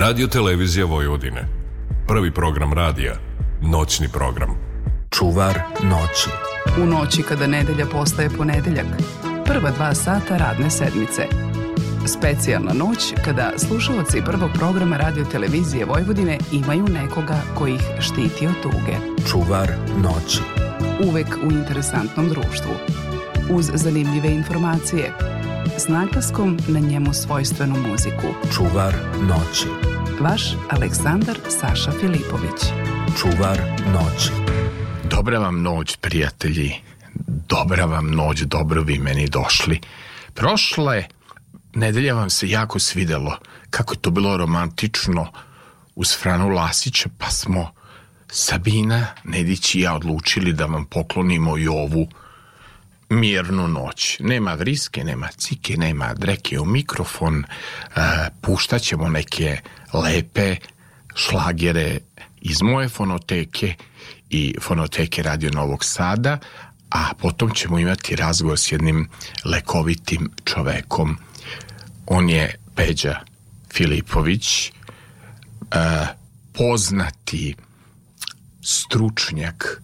Radio Televizija Vojvodine. Prvi program radija. Noćni program. Čuvar noći. U noći kada nedelja postaje ponedeljak. Prva dva sata radne sedmice. Specijalna noć kada slušalci prvog programa Radio Televizije Vojvodine imaju nekoga koji ih štiti od tuge. Čuvar noći. Uvek u interesantnom društvu. Uz zanimljive informacije, s naglaskom na njemu svojstvenu muziku. Čuvar noći. Vaš Aleksandar Saša Filipović. Čuvar noći. Dobra vam noć, prijatelji. Dobra vam noć, dobro vi meni došli. Prošle nedelje vam se jako svidelo kako je to bilo romantično uz Franu Lasića, pa smo Sabina Nedić i ja odlučili da vam poklonimo i ovu mirnu noć. Nema vriske, nema cike, nema dreke u mikrofon. E, Puštaćemo neke lepe šlagere iz moje fonoteke i fonoteke Radio Novog Sada, a potom ćemo imati razgovor s jednim lekovitim čovekom. On je Peđa Filipović, e, poznati stručnjak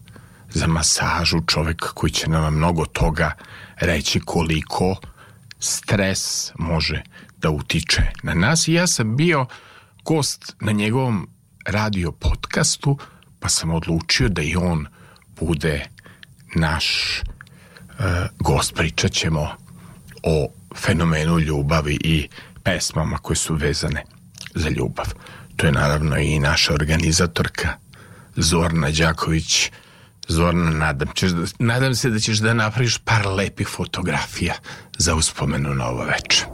za masažu, čovek koji će nam mnogo toga reći koliko stres može da utiče na nas. I ja sam bio gost na njegovom radio podcastu, pa sam odlučio da i on bude naš uh, gost. Pričat ćemo o fenomenu ljubavi i pesmama koje su vezane za ljubav. To je naravno i naša organizatorka Zorna Đaković, Zorna, nadam, ćeš, da- nadam se da ćeš da napraviš par lepih fotografija za uspomenu na ovo večer.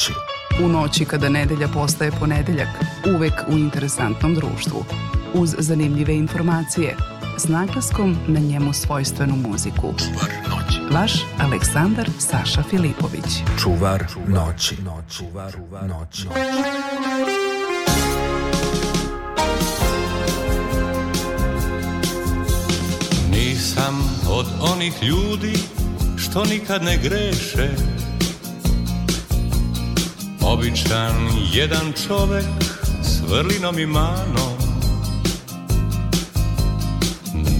noći. U noći kada nedelja postaje ponedeljak, uvek u interesantnom društvu. Uz zanimljive informacije, s naglaskom na njemu svojstvenu muziku. Čuvar noći. Vaš Aleksandar Saša Filipović. Čuvar noći. Čuvar noći. Nisam od onih ljudi što nikad ne greše običan jedan čovek s vrlinom i manom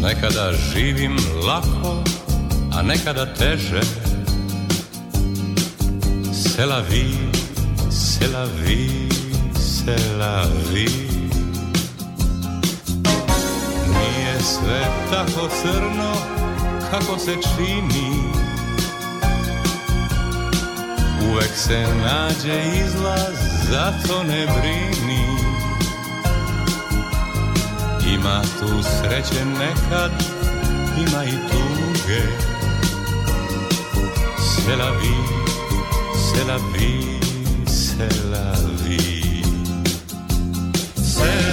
Nekada živim lako, a nekada teže C'est la vie, c'est la vie, Nije sve tako crno kako se čini Uvek se nađe izlaz, zato ne brini Ima tu sreće nekad, ima i tuge Sela vi, la vi, sela vi Sela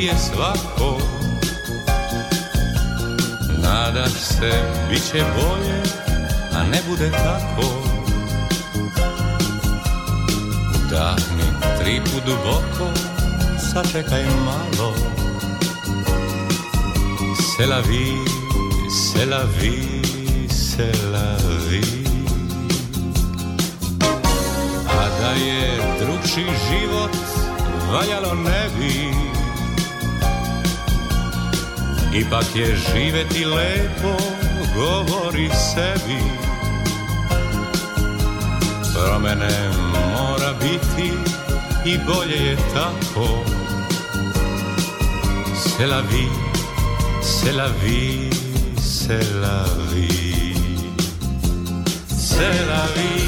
biti je svako Nada se, bit će bolje, a ne bude tako Udahni tri put duboko, sačekaj malo C'est la vie, c'est la vie, c'est la vie A da je drugši život valjalo ne bi Ipak je živeti lepo, govori sebi Promene mora biti i bolje je tako C'est la vie, c'est la vie, c'est la vie C'est la vie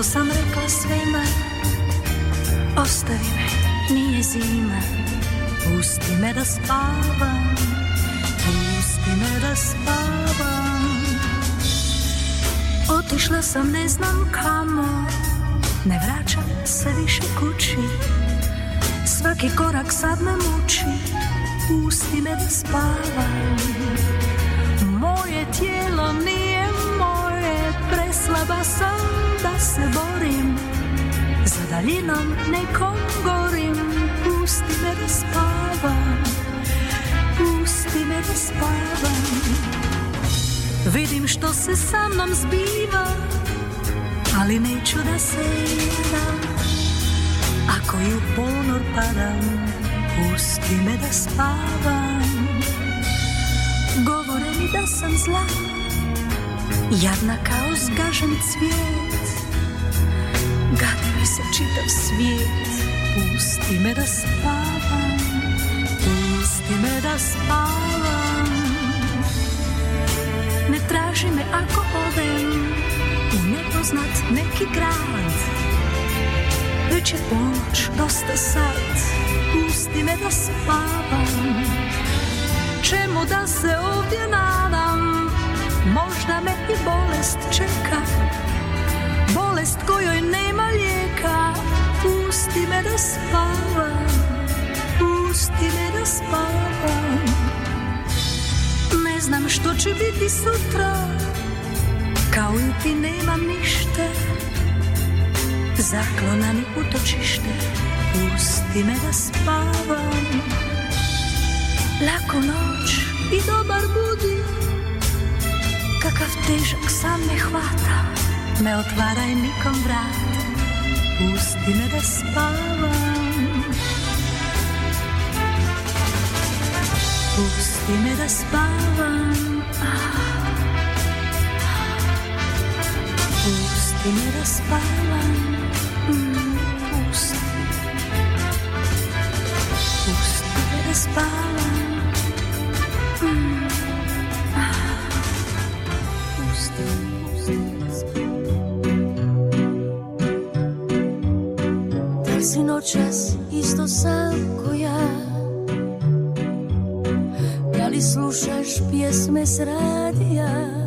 To sam rekla svima Ostavi me, nije zima Pusti me da spavam Pusti me da spavam Otišla sam ne znam kamo Ne vraćam se više kući Svaki korak sad me muči Pusti me da spavam Moje tijelo nije treba sam da se borim Za daljinom nekom gorim Pusti me da spavam Pusti me da spavam Vidim što se sa mnom zbiva Ali neću da se igram Ako i u ponor padam Pusti me da spavam Govore mi da sam zla Jadna kao zgažen cvijet Gadi mi se čitav svijet Pusti me da spavam Pusti me da spavam Ne traži me ako odem U nepoznat neki grad Već je ponoć dosta sad Pusti me da spavam Čemu da se ovdje nadam Možda me i bolest čeka Bolest kojoj nema lijeka Pusti me da spavam Pusti me da spavam Ne znam što će biti sutra Kao i ti nemam ništa Zaklona ni utočište Pusti me da spavam Laku noć i dobar budi kakav težak sam me hvata Ne otvaraj nikom vrat Pusti me da spavam Pusti me da spavam Pusti me da spavam noćas isto sam ko ja Da li slušaš pjesme s radija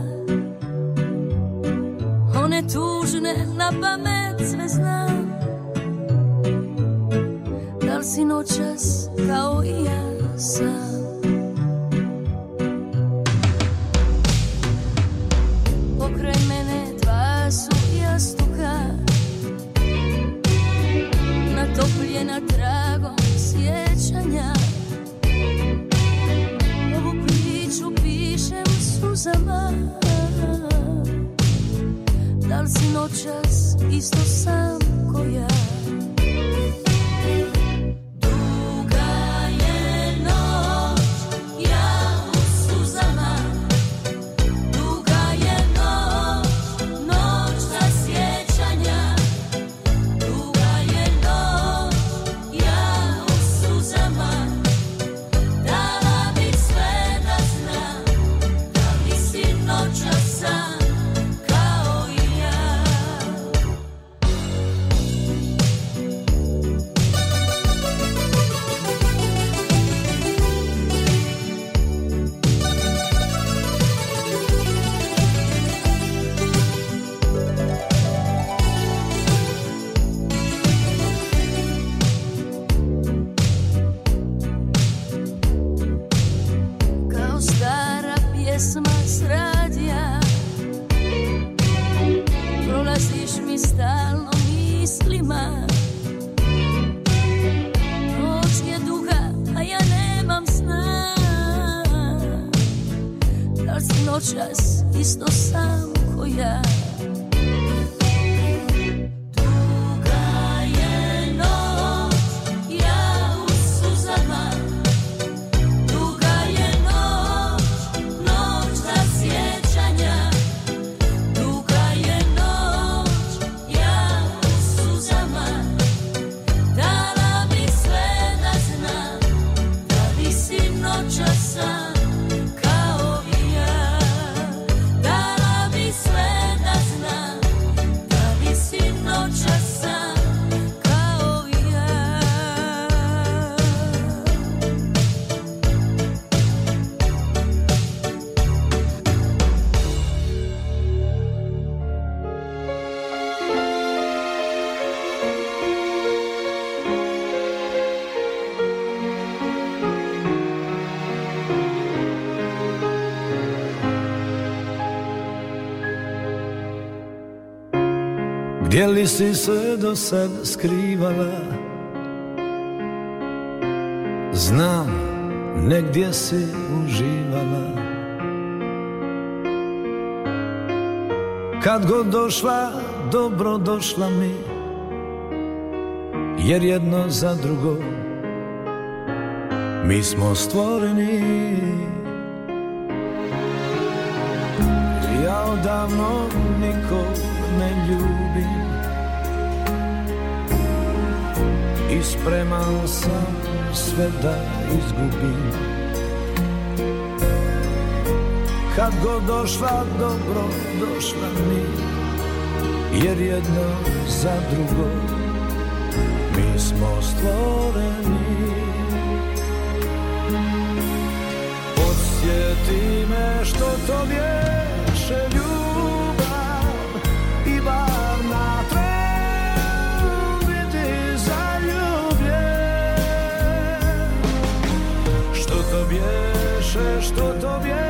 Gdje li si se do sad skrivala Znam, negdje si uživala Kad god došla, dobro došla mi Jer jedno za drugo Mi smo stvoreni Ja odavno nikog ne ljubim i spreman sam sve da izgubim Kad god došla, dobro došla mi Jer jedno za drugo mi smo stvoreni Podsjeti me što to vješe ljubav što to tobie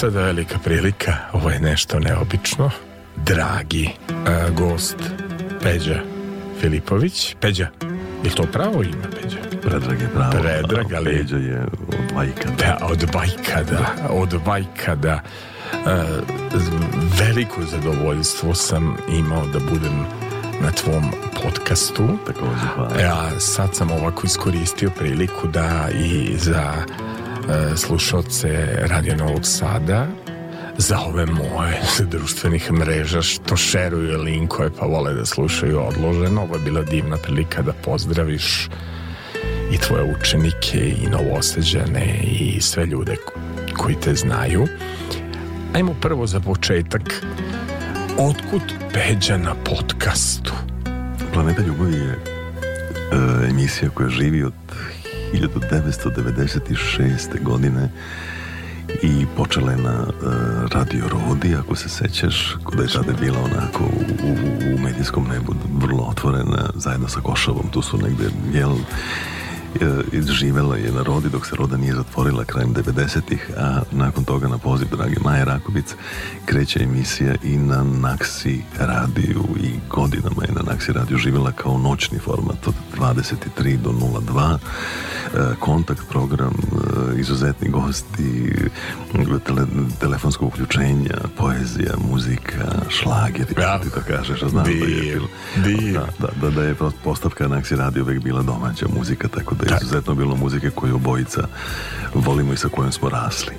sada velika prilika, ovo je nešto neobično. Dragi a, e, gost Peđa Filipović. Peđa, je to pravo ime Peđa? Predrag je pravo. Predrag, ali... Peđa je od bajkada. Da, od bajkada. da. Od bajka, da. A, da. e, veliko zadovoljstvo sam imao da budem na tvom podcastu. Također, hvala. Ja e, sad sam ovako iskoristio priliku da i za E, slušalce Radio Novog Sada za ove moje društvenih mreža što šeruju linkove pa vole da slušaju odloženo. Ovo je bila divna prilika da pozdraviš i tvoje učenike i novoseđane i sve ljude koji te znaju. Ajmo prvo za početak Otkud Peđa na podcastu? Planeta ljubavi je e, emisija koja živi od 1996. godine i počela je na uh, Radio Rodi, ako se sećaš, kada je tada bila onako u, u, u medijskom nebu vrlo otvorena, zajedno sa Košavom, tu su negde, jel, i živela je na rodi dok se roda nije zatvorila krajem 90-ih, a nakon toga na poziv drage Maje Rakovic kreće emisija i na Naksi radiju i godinama je na Naksi radiju živjela kao noćni format od 23 do 02 e, kontakt program izuzetni gosti, tele, telefonsko uključenje, poezija, muzika, šlager, ja. ti to kažeš, a znam Deal. da je bilo. Da, da, da, da je postavka na Axi Radio uvek bila domaća muzika, tako da je tak. izuzetno bilo muzike koju obojica volimo i sa kojom smo rasli.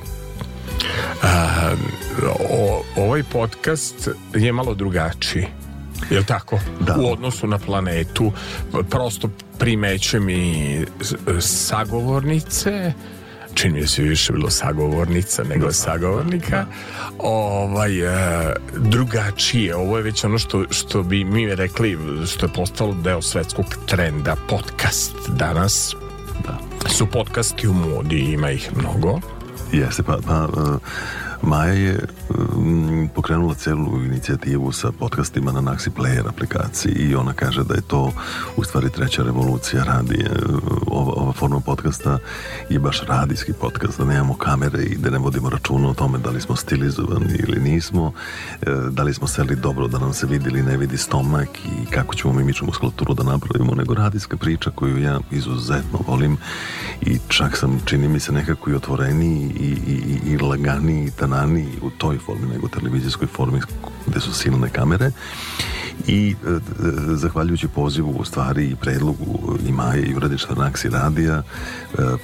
A, o, ovaj podcast je malo drugačiji. Jel tako? Da. U odnosu na planetu. Prosto primećem i sagovornice, čini mi se više bilo sagovornica nego da. sagovornika ovaj, e, drugačije ovo je već ono što, što bi mi rekli što je postalo deo svetskog trenda podcast danas da. su podcasti u modi ima ih mnogo jeste pa, pa e, Maja je Mm, pokrenula celu inicijativu sa podcastima na Naxi Player aplikaciji i ona kaže da je to u stvari treća revolucija radi. E, ova, ova forma podcasta je baš radijski podcast, da nemamo kamere i da ne vodimo računa o tome da li smo stilizovani ili nismo, e, da li smo seli dobro da nam se vidi ili ne vidi stomak i kako ćemo mimičnu muskulaturu da napravimo, nego radijska priča koju ja izuzetno volim i čak sam, čini mi se, nekako i otvoreniji i, i, i laganiji i tananiji u toj formi nego u televizijskoj formi gde su silne kamere i e, e, zahvaljujući pozivu u stvari i predlogu i Maje i Uradić Šarnaksi da radija e,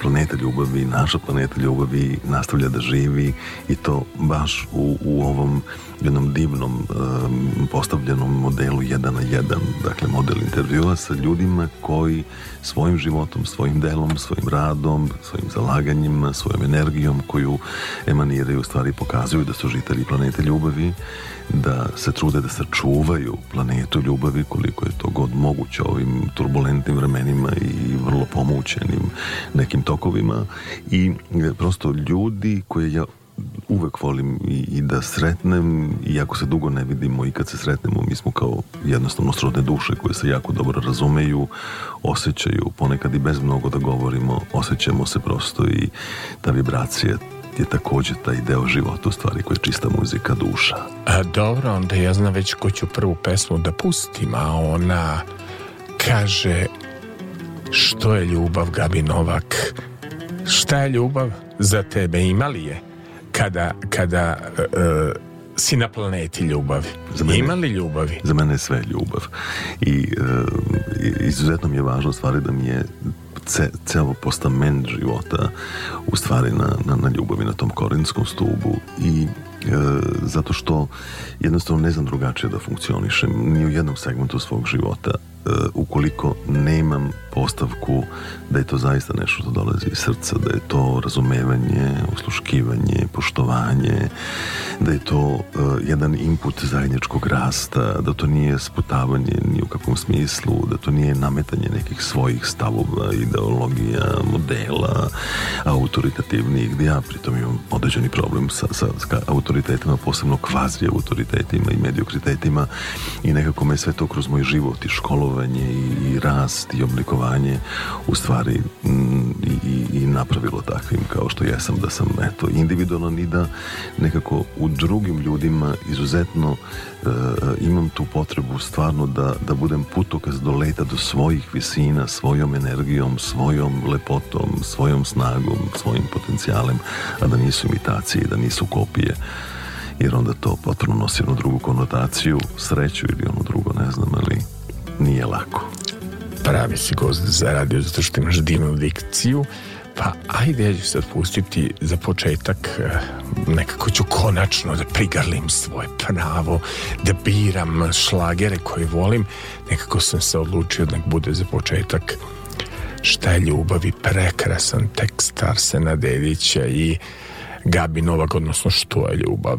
Planeta ljubavi, naša planeta ljubavi nastavlja da živi i to baš u, u ovom jednom divnom e, postavljenom modelu jedan na jedan, dakle model intervjua sa ljudima koji svojim životom, svojim delom, svojim radom, svojim zalaganjem, svojom energijom koju emaniraju, stvari pokazuju da su žitelji planete ljubavi, da se trude da sačuvaju planetu ljubavi koliko je to god moguće ovim turbulentnim vremenima i vrlo pomućenim nekim tokovima i e, prosto ljudi koje ja uvek volim i, i da sretnem, iako se dugo ne vidimo i kad se sretnemo, mi smo kao jednostavno srodne duše koje se jako dobro razumeju, osjećaju, ponekad i bez mnogo da govorimo, osjećamo se prosto i ta vibracija je takođe taj deo života u stvari koji je čista muzika duša. A, e, dobro, onda ja znam već ko ću prvu pesmu da pustim, a ona kaže što je ljubav Gabi Novak? Šta je ljubav za tebe? Ima je? kada, kada uh, si na planeti ljubavi. Za mene, Ima li ljubavi? Za mene je sve ljubav. I uh, izuzetno mi je važno stvari da mi je ce, ceo postament života u stvari na, na, na ljubavi na tom korinskom stubu i e, zato što jednostavno ne znam drugačije da funkcionišem ni u jednom segmentu svog života e, ukoliko nemam ostavku, da je to zaista nešto što dolazi iz srca, da je to razumevanje, usluškivanje, poštovanje, da je to uh, jedan input zajedničkog rasta, da to nije sputavanje ni u kakvom smislu, da to nije nametanje nekih svojih stavova, ideologija, modela, autoritativnih, gde ja pritom imam određeni problem sa, sa, sa autoritetima, posebno kvazi autoritetima i mediokritetima i nekako me sve to kroz moj život i školovanje i, i rast i oblikovanje obrazovanje u stvari mm, i, i, i napravilo takvim kao što jesam da sam eto individualan i da nekako u drugim ljudima izuzetno e, imam tu potrebu stvarno da, da budem putokaz do leta do svojih visina, svojom energijom, svojom lepotom, svojom snagom, svojim potencijalem, a da nisu imitacije, da nisu kopije jer onda to potpuno nosi onu drugu konotaciju, sreću ili ono drugo, ne znam, ali nije lako pravi si gost radio zato što imaš divnu dikciju, pa ajde ja ću sad pustiti za početak eh, nekako ću konačno da prigrlim svoje pravo da biram šlagere koje volim nekako sam se odlučio da bude za početak Šta je ljubav i prekrasan tekst Arsena Dedića i Gabi Novak odnosno Što je ljubav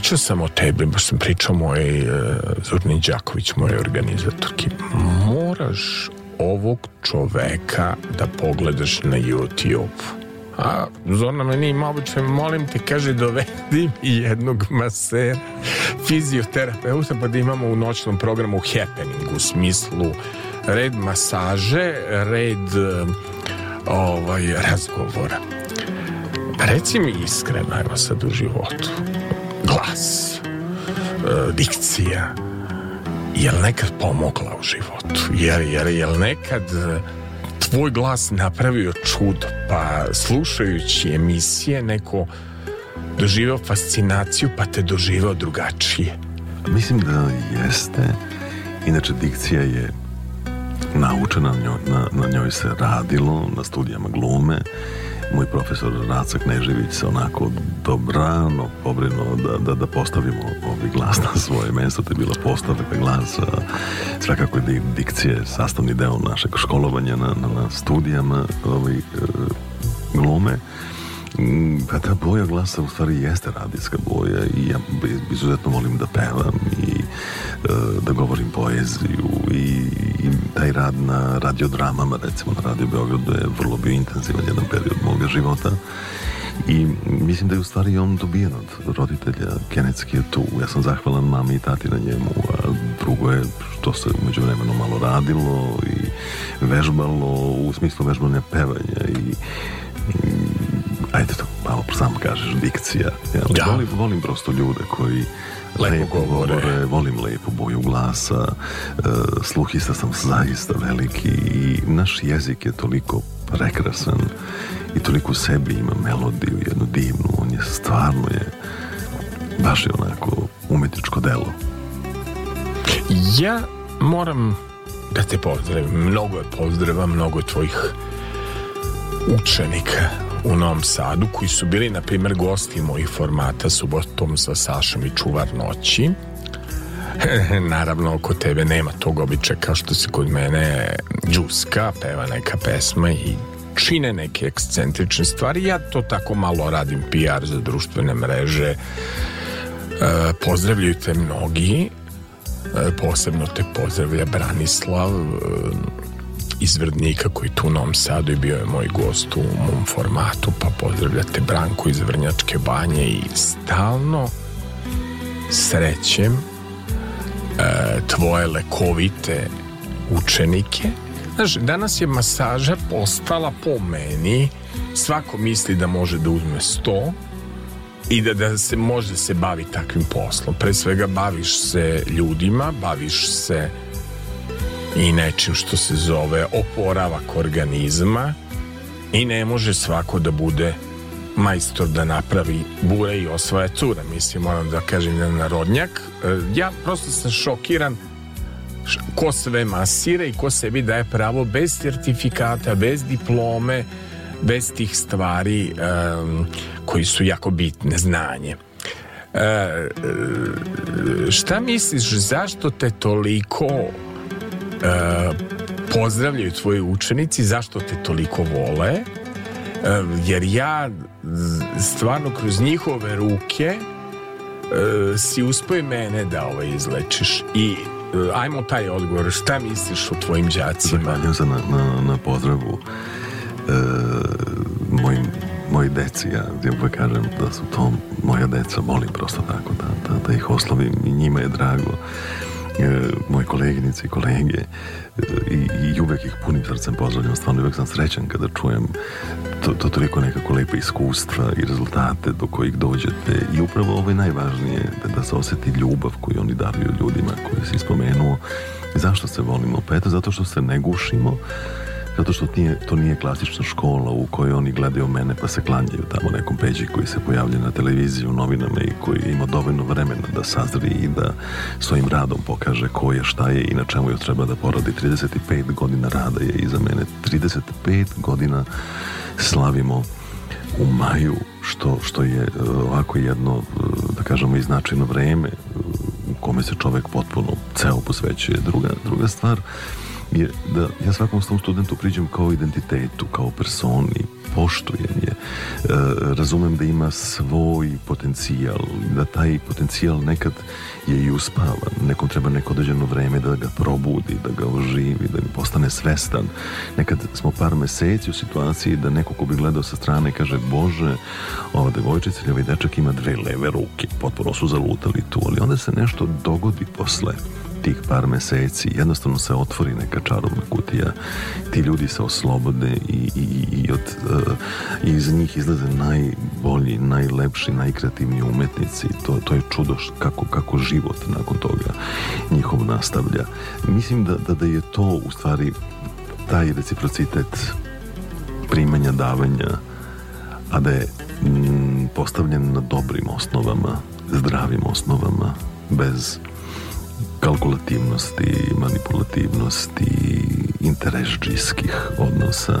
pričao sam o tebi, baš sam pričao moj e, Zurni Đaković, moj organizatorki. Moraš ovog čoveka da pogledaš na YouTube. A Zorna meni ima običaj, molim te, kaže, dovedi mi jednog masera, fizioterapeuta, pa da imamo u noćnom programu happening u smislu red masaže, red e, ovaj, razgovora. Reci mi iskreno, evo sad u životu, glas, e, dikcija, je li nekad pomogla u životu? Jer, jer, je li nekad e, tvoj glas napravio čudo? Pa slušajući emisije neko doživao fascinaciju pa te doživao drugačije. Mislim da jeste. Inače, dikcija je naučena, na njoj, na, na njoj se radilo, na studijama glume moj profesor Raca Knežević se onako dobrano pobrinuo da, da, da postavimo ovaj glas na svoje mesto, to je bila postavka glasa, svakako je dikcije sastavni deo našeg školovanja na, na, na studijama ovaj, e, glume. Pa ta boja glasa u stvari jeste radijska boja i ja izuzetno volim da pevam i E, da govorim poeziju i, i taj rad na radiodramama, recimo na Radio Beogradu je vrlo bio intenzivan jedan period moga života i mislim da je u stvari on dobijen od roditelja, genetski je tu. Ja sam zahvalan mami i tati na njemu, a drugo je što se umeđu vremenu malo radilo i vežbalo, u smislu vežbanja pevanja i ajde to da malo sam kažeš, dikcija. Jel? Ja. Da. Volim, volim prosto ljude koji lepo, lepo govore. govore. volim lepo boju glasa, e, sluhista sam zaista veliki i naš jezik je toliko prekrasan i toliko u sebi ima melodiju, jednu divnu, on je stvarno je, baš je onako umetničko delo. Ja moram da te pozdravim, mnogo je pozdrava, mnogo tvojih učenika u Novom Sadu koji su bili na primer gosti mojih formata subotom sa Sašom i Čuvar noći naravno oko tebe nema tog običaja kao što se kod mene džuska, peva neka pesma i čine neke ekscentrične stvari ja to tako malo radim PR za društvene mreže e, pozdravljaju te mnogi e, posebno te pozdravlja Branislav e, izvrdnika koji tu u Novom Sadu i bio je moj gost u mom formatu, pa pozdravljate Branku iz Vrnjačke banje i stalno srećem e, tvoje lekovite učenike. Znaš, danas je masaža postala po meni, svako misli da može da uzme 100 i da, da se može da se bavi takvim poslom. Pre svega baviš se ljudima, baviš se i nečim što se zove oporavak organizma i ne može svako da bude majstor da napravi bure i osvaja cure. Mislim, moram da kažem da narodnjak. E, ja prosto sam šokiran ko sve masira i ko sebi daje pravo bez certifikata, bez diplome, bez tih stvari um, koji su jako bitne, znanje. E, e šta misliš, zašto te toliko E, pozdravljaju tvoji učenici zašto te toliko vole e, jer ja stvarno kroz njihove ruke e, si uspio mene da ovaj izlečiš i ajmo taj odgovor šta misliš o tvojim đacima zahvaljujem se na, na, na pozdravu e, mojim moji deci, ja, ja uvek kažem da su to moja deca, molim prosto tako da, da, da ih oslovim i njima je drago E, moje koleginice i kolege e, i, i uvek ih punim srcem pozdravljam, stvarno uvek sam srećan kada čujem to, to toliko nekako lepe iskustva i rezultate do kojih dođete i upravo ovo je najvažnije da, da se osjeti ljubav koju oni daruju ljudima koji si spomenuo zašto se volimo? Pa eto zato što se ne gušimo zato što nije, to nije klasična škola u kojoj oni gledaju mene pa se klanjaju tamo nekom peđi koji se pojavlja na televiziji u novinama i koji ima dovoljno vremena da sazri i da svojim radom pokaže ko je šta je i na čemu joj treba da poradi 35 godina rada je iza mene 35 godina slavimo u maju što, što je e, ovako jedno e, da kažemo i značajno vreme u kome se čovek potpuno ceo posvećuje druga, druga stvar Jer da ja svakom svom studentu priđem kao identitetu, kao personi, poštujem je, e, razumem da ima svoj potencijal, da taj potencijal nekad je i uspavan, nekom treba neko određeno vreme da ga probudi, da ga oživi, da postane svestan. Nekad smo par meseci u situaciji da neko ko bi gledao sa strane kaže Bože, ova devojčica ili ovaj dečak ima dve leve ruke, potpuno su zalutali tu, ali onda se nešto dogodi posle tih par meseci jednostavno se otvori neka čarobna kutija ti ljudi se oslobode i, i, i od, uh, iz njih izlaze najbolji najlepši, najkreativniji umetnici to, to je čudo kako, kako život nakon toga njihov nastavlja mislim da, da, da je to u stvari taj reciprocitet primanja, davanja a da je m, mm, postavljen na dobrim osnovama zdravim osnovama bez kalkulativnosti, manipulativnosti, interesđijskih odnosa,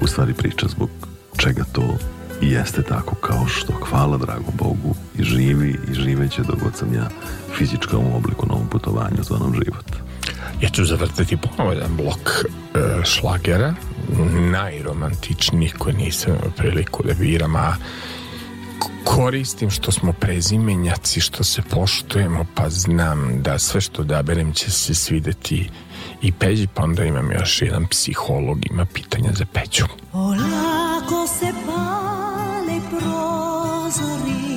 u stvari priča zbog čega to jeste tako kao što hvala drago Bogu i živi i živeće dok god sam ja fizička u obliku na putovanju zvanom život. Ja ću zavrtati ponovo jedan blok e, šlagera, najromantičnijih koje nisam imao priliku da biram, a koristim što smo prezimenjaci, što se poštujemo, pa znam da sve što odaberem će se svideti i Peđi, pa onda imam još jedan psiholog, ima pitanja za Peđu. Polako se pale prozori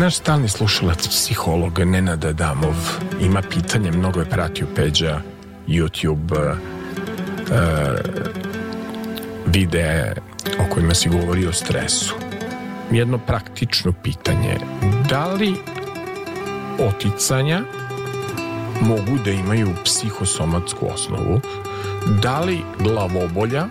Naš stalni slušalac, psiholog Nenada Damov, ima pitanje, mnogo je pratio Peđa, YouTube, e, e videe o kojima si govori o stresu. Jedno praktično pitanje, da li oticanja mogu da imaju psihosomatsku osnovu? Da li glavobolja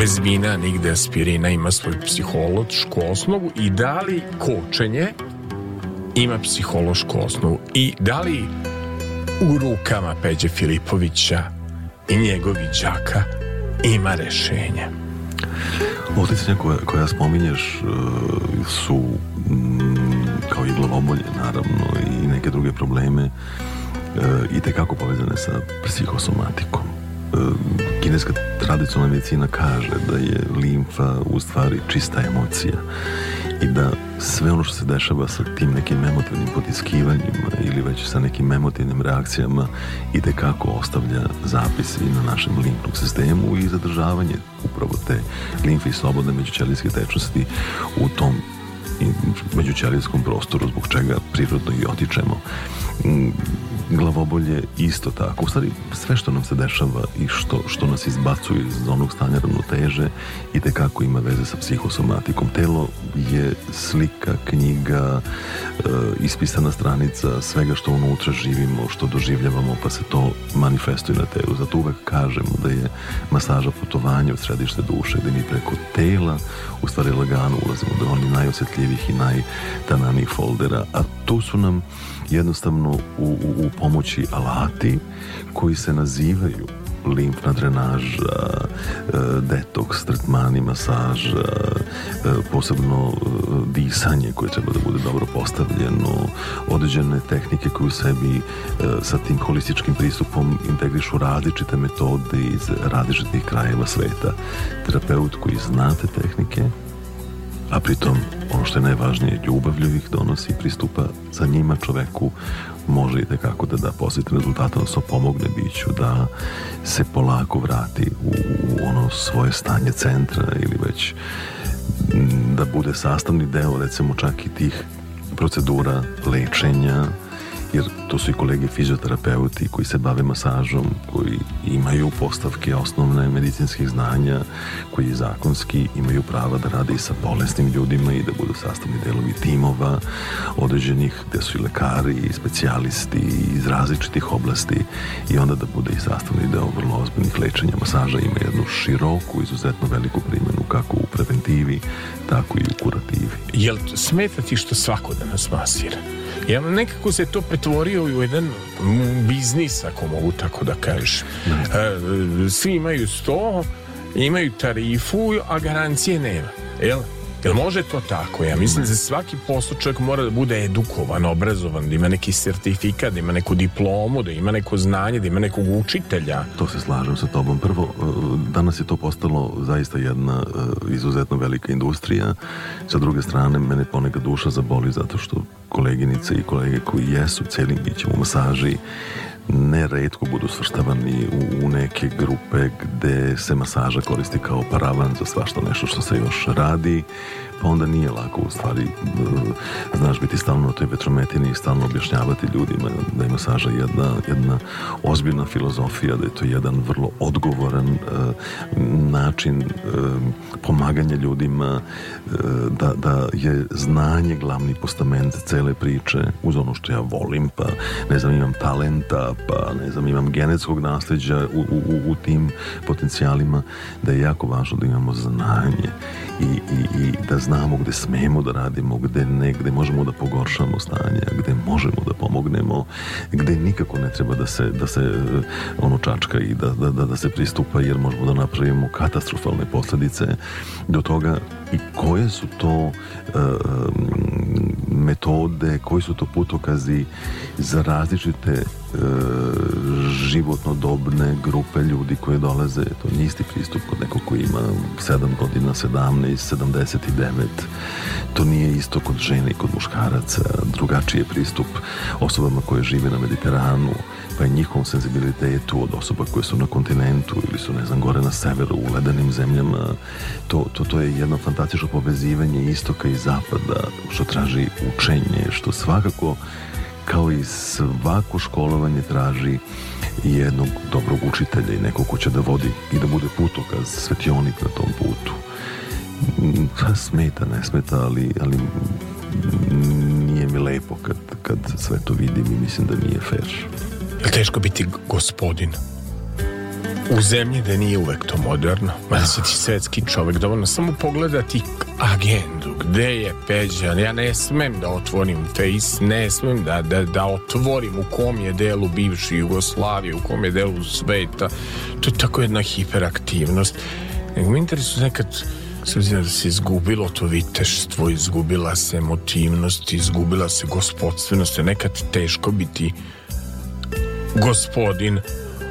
bez vina nigde aspirina ima svoj psihološku osnovu i da li kočenje ima psihološku osnovu i da li u rukama Peđe Filipovića i njegovih đaka ima rešenje. Oticanja koja, koja spominješ e, su mm, kao i glavobolje naravno i neke druge probleme e, i tekako povezane sa psihosomatikom kineska tradicionalna medicina kaže da je limfa u stvari čista emocija i da sve ono što se dešava sa tim nekim emotivnim potiskivanjima ili već sa nekim emotivnim reakcijama ide kako ostavlja zapis i na našem limfnom sistemu i zadržavanje upravo te limfe i slobodne međućelijske tečnosti u tom međućelijskom prostoru zbog čega prirodno i otičemo mm, glavobolje isto tako. U stvari, sve što nam se dešava i što, što nas izbacuje iz onog stanja ravnoteže i kako ima veze sa psihosomatikom. Telo je slika, knjiga, e, ispisana stranica svega što unutra živimo, što doživljavamo, pa se to manifestuje na telu. Zato uvek kažemo da je masaža putovanja u središte duše, da mi preko tela u stvari lagano ulazimo do onih najosjetljivih i najtananih foldera, a tu su nam jednostavno u, u, u pomoći alati koji se nazivaju limfna drenaža, detoks, tretmani, masaža, posebno disanje koje treba da bude dobro postavljeno, određene tehnike koje u sebi sa tim holističkim pristupom integrišu različite metode iz različitih krajeva sveta. Terapeut koji zna te tehnike a pritom ono što je najvažnije, ljubavlju ih donosi pristupa za njima čoveku može i tekako da da posjetne rezultate, odnosno pomogne biću da se polako vrati u, u ono svoje stanje centra ili već da bude sastavni deo recimo čak i tih procedura lečenja jer to su i kolege fizioterapeuti koji se bave masažom, koji imaju postavke osnovne medicinskih znanja, koji zakonski imaju prava da rade i sa bolesnim ljudima i da budu sastavni delovi timova određenih gde su i lekari i specijalisti iz različitih oblasti i onda da bude i sastavni deo vrlo ozbiljnih lečenja masaža ima jednu široku, izuzetno veliku primjenu kako u preventivi, tako i u kurativi. Jel smeta ti što svako da nas Ja nekako se to pretvorio u jedan biznis, ako mogu tako da kažem. Mhm. E, svi imaju sto, imaju tarifu, a garancije nema. Jel? Jel može to tako? Ja mislim da svaki posao čovjek mora da bude edukovan, obrazovan, da ima neki sertifikat, da ima neku diplomu, da ima neko znanje, da ima nekog učitelja. To se slažem sa tobom. Prvo, e, danas je to postalo zaista jedna e, izuzetno velika industrija. Sa druge strane, mene ponekad duša zaboli zato što koleginice i kolege koji jesu celim bićem u masaži neretko budu svrstavani u, u neke grupe gde se masaža koristi kao paravan za svašta nešto što se još radi pa onda nije lako u stvari znaš biti stalno na toj vetrometini i stalno objašnjavati ljudima da je masaža jedna, jedna ozbiljna filozofija, da je to jedan vrlo odgovoran e, način e, pomaganja ljudima e, da, da je znanje glavni postament cele priče uz ono što ja volim pa ne znam imam talenta pa ne znam imam genetskog nasljeđa u, u, u tim potencijalima da je jako važno da imamo znanje i, i, i da znanje znamo gde smemo da radimo, gde ne, gde možemo da pogoršamo stanje, gde možemo da pomognemo, gde nikako ne treba da se, da se e, ono čačka i da, da, da, da se pristupa jer možemo da napravimo katastrofalne posledice do toga i koje su to Eh, metode, koji su to putokazi za različite eh, životno dobne grupe ljudi koje dolaze, to nije isti pristup kod nekog koji ima 7 godina, 17, 79, to nije isto kod žene i kod muškaraca, drugačiji je pristup osobama koje žive na Mediteranu, pa je njihovom senzibilitetu od osoba koje su na kontinentu ili su, ne znam, gore na severu, u ledenim zemljama, to, to, to je jedno fantastično povezivanje istoka i zapada, što traži učenje, što svakako kao i svako školovanje traži jednog dobrog učitelja i nekog ko će da vodi i da bude putokaz, svetionik na tom putu. Smeta, ne smeta, ali, ali nije mi lepo kad, kad sve to vidim i mislim da nije fair. Je teško biti gospodin? U zemlji da nije uvek to moderno, mada da. se ti svetski čovek, dovoljno samo pogledati agendu, gde je peđan, ja ne smem da otvorim face ne smem da, da, da otvorim u kom je delu bivši Jugoslavije, u kom je delu sveta, to je tako jedna hiperaktivnost. Nego mi interesuje nekad, s obzirom da se izgubilo to viteštvo, izgubila se emotivnost, izgubila se gospodstvenost, nekad teško biti gospodin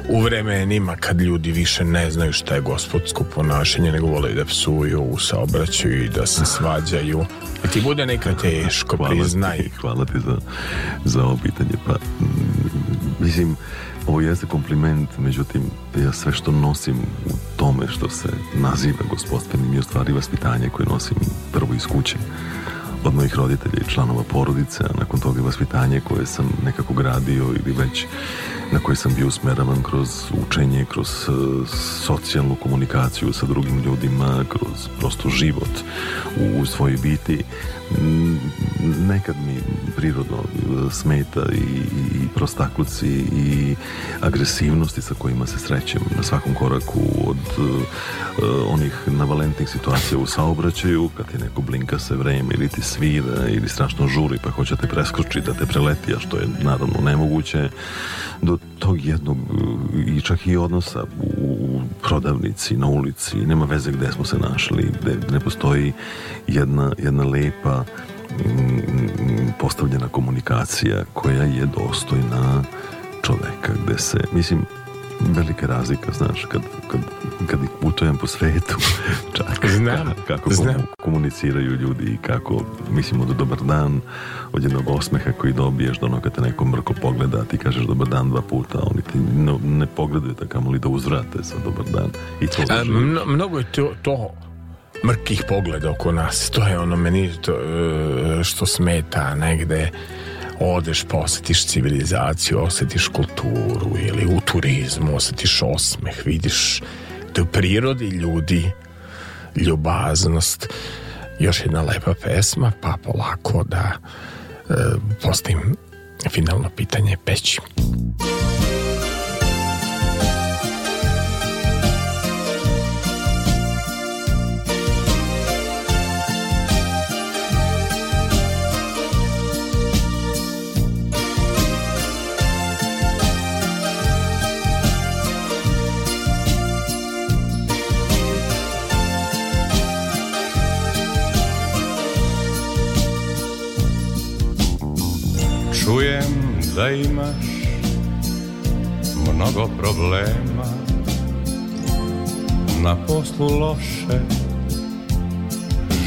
u vremenima kad ljudi više ne znaju šta je gospodsko ponašanje nego vole da psuju u saobraćaju i da se svađaju i ti bude neka teško hvala priznaj ti, hvala ti za, za ovo pitanje pa mm, mislim ovo jeste kompliment međutim ja sve što nosim u tome što se naziva gospodstvenim je u stvari vaspitanje koje nosim prvo iz kuće od mojih roditelja i članova porodice, a nakon toga vaspitanje koje sam nekako gradio ili već na koji sam bio usmeravan kroz učenje, kroz e, socijalnu komunikaciju sa drugim ljudima, kroz prosto život u, u svojoj biti. Nekad mi prirodno e, smeta i, i prostakluci i agresivnosti sa kojima se srećem na svakom koraku od uh, onih navalentnih situacija u saobraćaju, kad ti neko blinka se vreme ili ti svira ili strašno žuri pa hoće da te preskoči da te preleti, a što je naravno nemoguće do tog jednog e, i čak i odnosa u prodavnici, na ulici, nema veze gde smo se našli, gde ne postoji jedna, jedna lepa mm, mm, postavljena komunikacija koja je dostojna čoveka gde se, mislim, velika razlika, znaš, kad, kad kad putujem po svetu, čak Znam. kako Znam. komuniciraju ljudi i kako, mislimo da dobar dan od jednog osmeha koji dobiješ da ono kad te neko mrko pogleda, ti kažeš dobar dan dva puta, oni ti ne, ne pogledaju tako ali da uzvrate sa dobar dan i to A, mno, Mnogo je to, to mrkih pogleda oko nas to je ono meni to, e, što smeta negde odeš posetiš civilizaciju osetiš kulturu ili u turizmu osetiš osmeh vidiš u prirodi ljudi, ljubaznost, još jedna lepa pesma, pa polako da e, postim finalno pitanje peći. Čujem da imaš mnogo problema Na poslu loše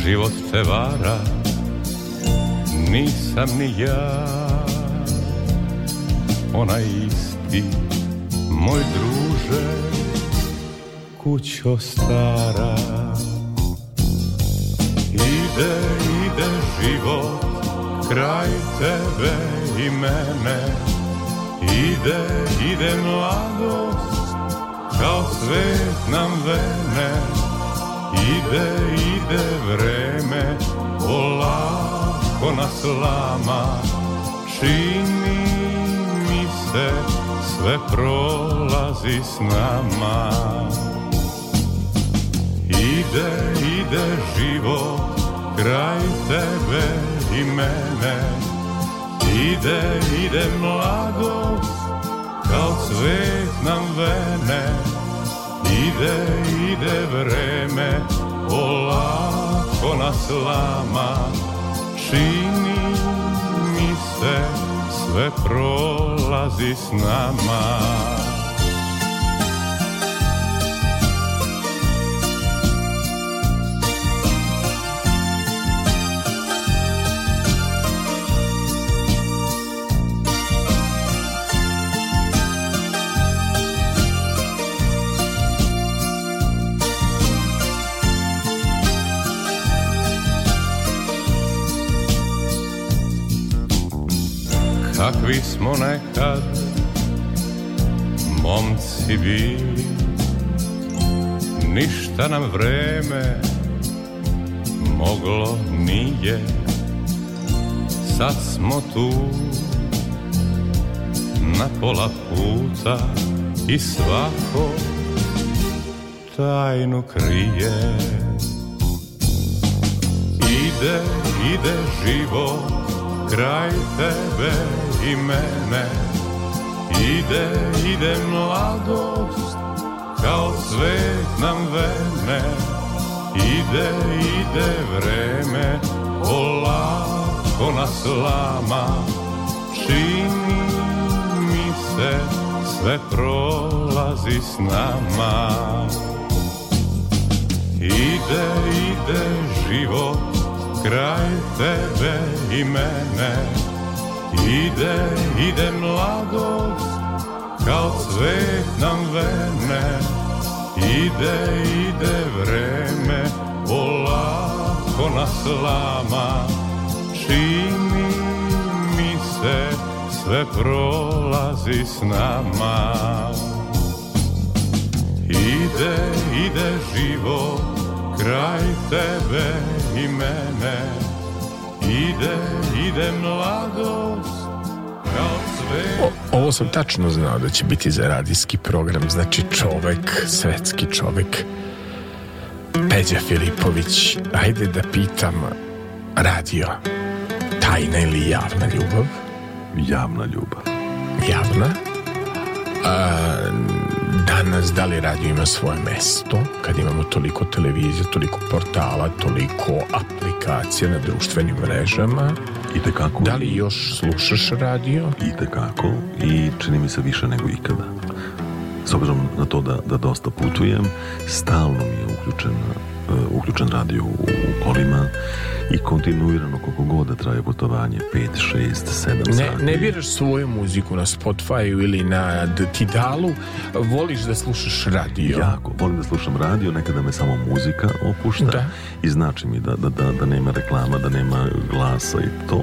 Život te vara Nisam ni ja ona isti Moj druže Kućo stara Ide, ide život Kraj tebe i mene Ide, ide mladost Kao svet nam vene Ide, ide vreme Polako nas lama Čini mi se Sve prolazi s nama Ide, ide život Kraj tebe i mene Ide, ide mladost, kao cvet nam vene, ide, ide vreme, polako nas lama, čini mi se, sve prolazi s nama. Takvi smo nekad Momci bili Ništa nam vreme Moglo nije Sad smo tu Na pola puta I svako Tajnu krije Ide, ide život Kraj tebe i mene Ide, ide mladost Kao svet nam vene Ide, ide vreme Polako nas lama Čini mi se Sve prolazi s nama Ide, ide život Kraj tebe i mene Ide, ide mladost, kao cvet nam vene, ide, ide vreme, polako nas lama, čini mi se, sve prolazi s nama. Ide, ide život, kraj tebe i mene, Ide, ide mladost o, ovo sam tačno znao da će biti za radijski program, znači čovek, svetski čovek, Peđa Filipović, ajde da pitam radio, tajna ili javna ljubav? Javna ljubav. Javna? a, danas da li radio ima svoje mesto kad imamo toliko televizija, toliko portala, toliko aplikacija na društvenim mrežama i kako? da li još slušaš radio i tekako i čini mi se više nego ikada s obzirom na to da, da dosta putujem stalno mi je uključen, uh, uključen radio u, u kolima i kontinuirano koliko god da traje putovanje 5, 6, 7 ne, sati. Ne biraš svoju muziku na Spotify ili na Tidalu, voliš da slušaš radio. Jako, volim da slušam radio, nekada me samo muzika opušta da. i znači mi da, da, da, da nema reklama, da nema glasa i to,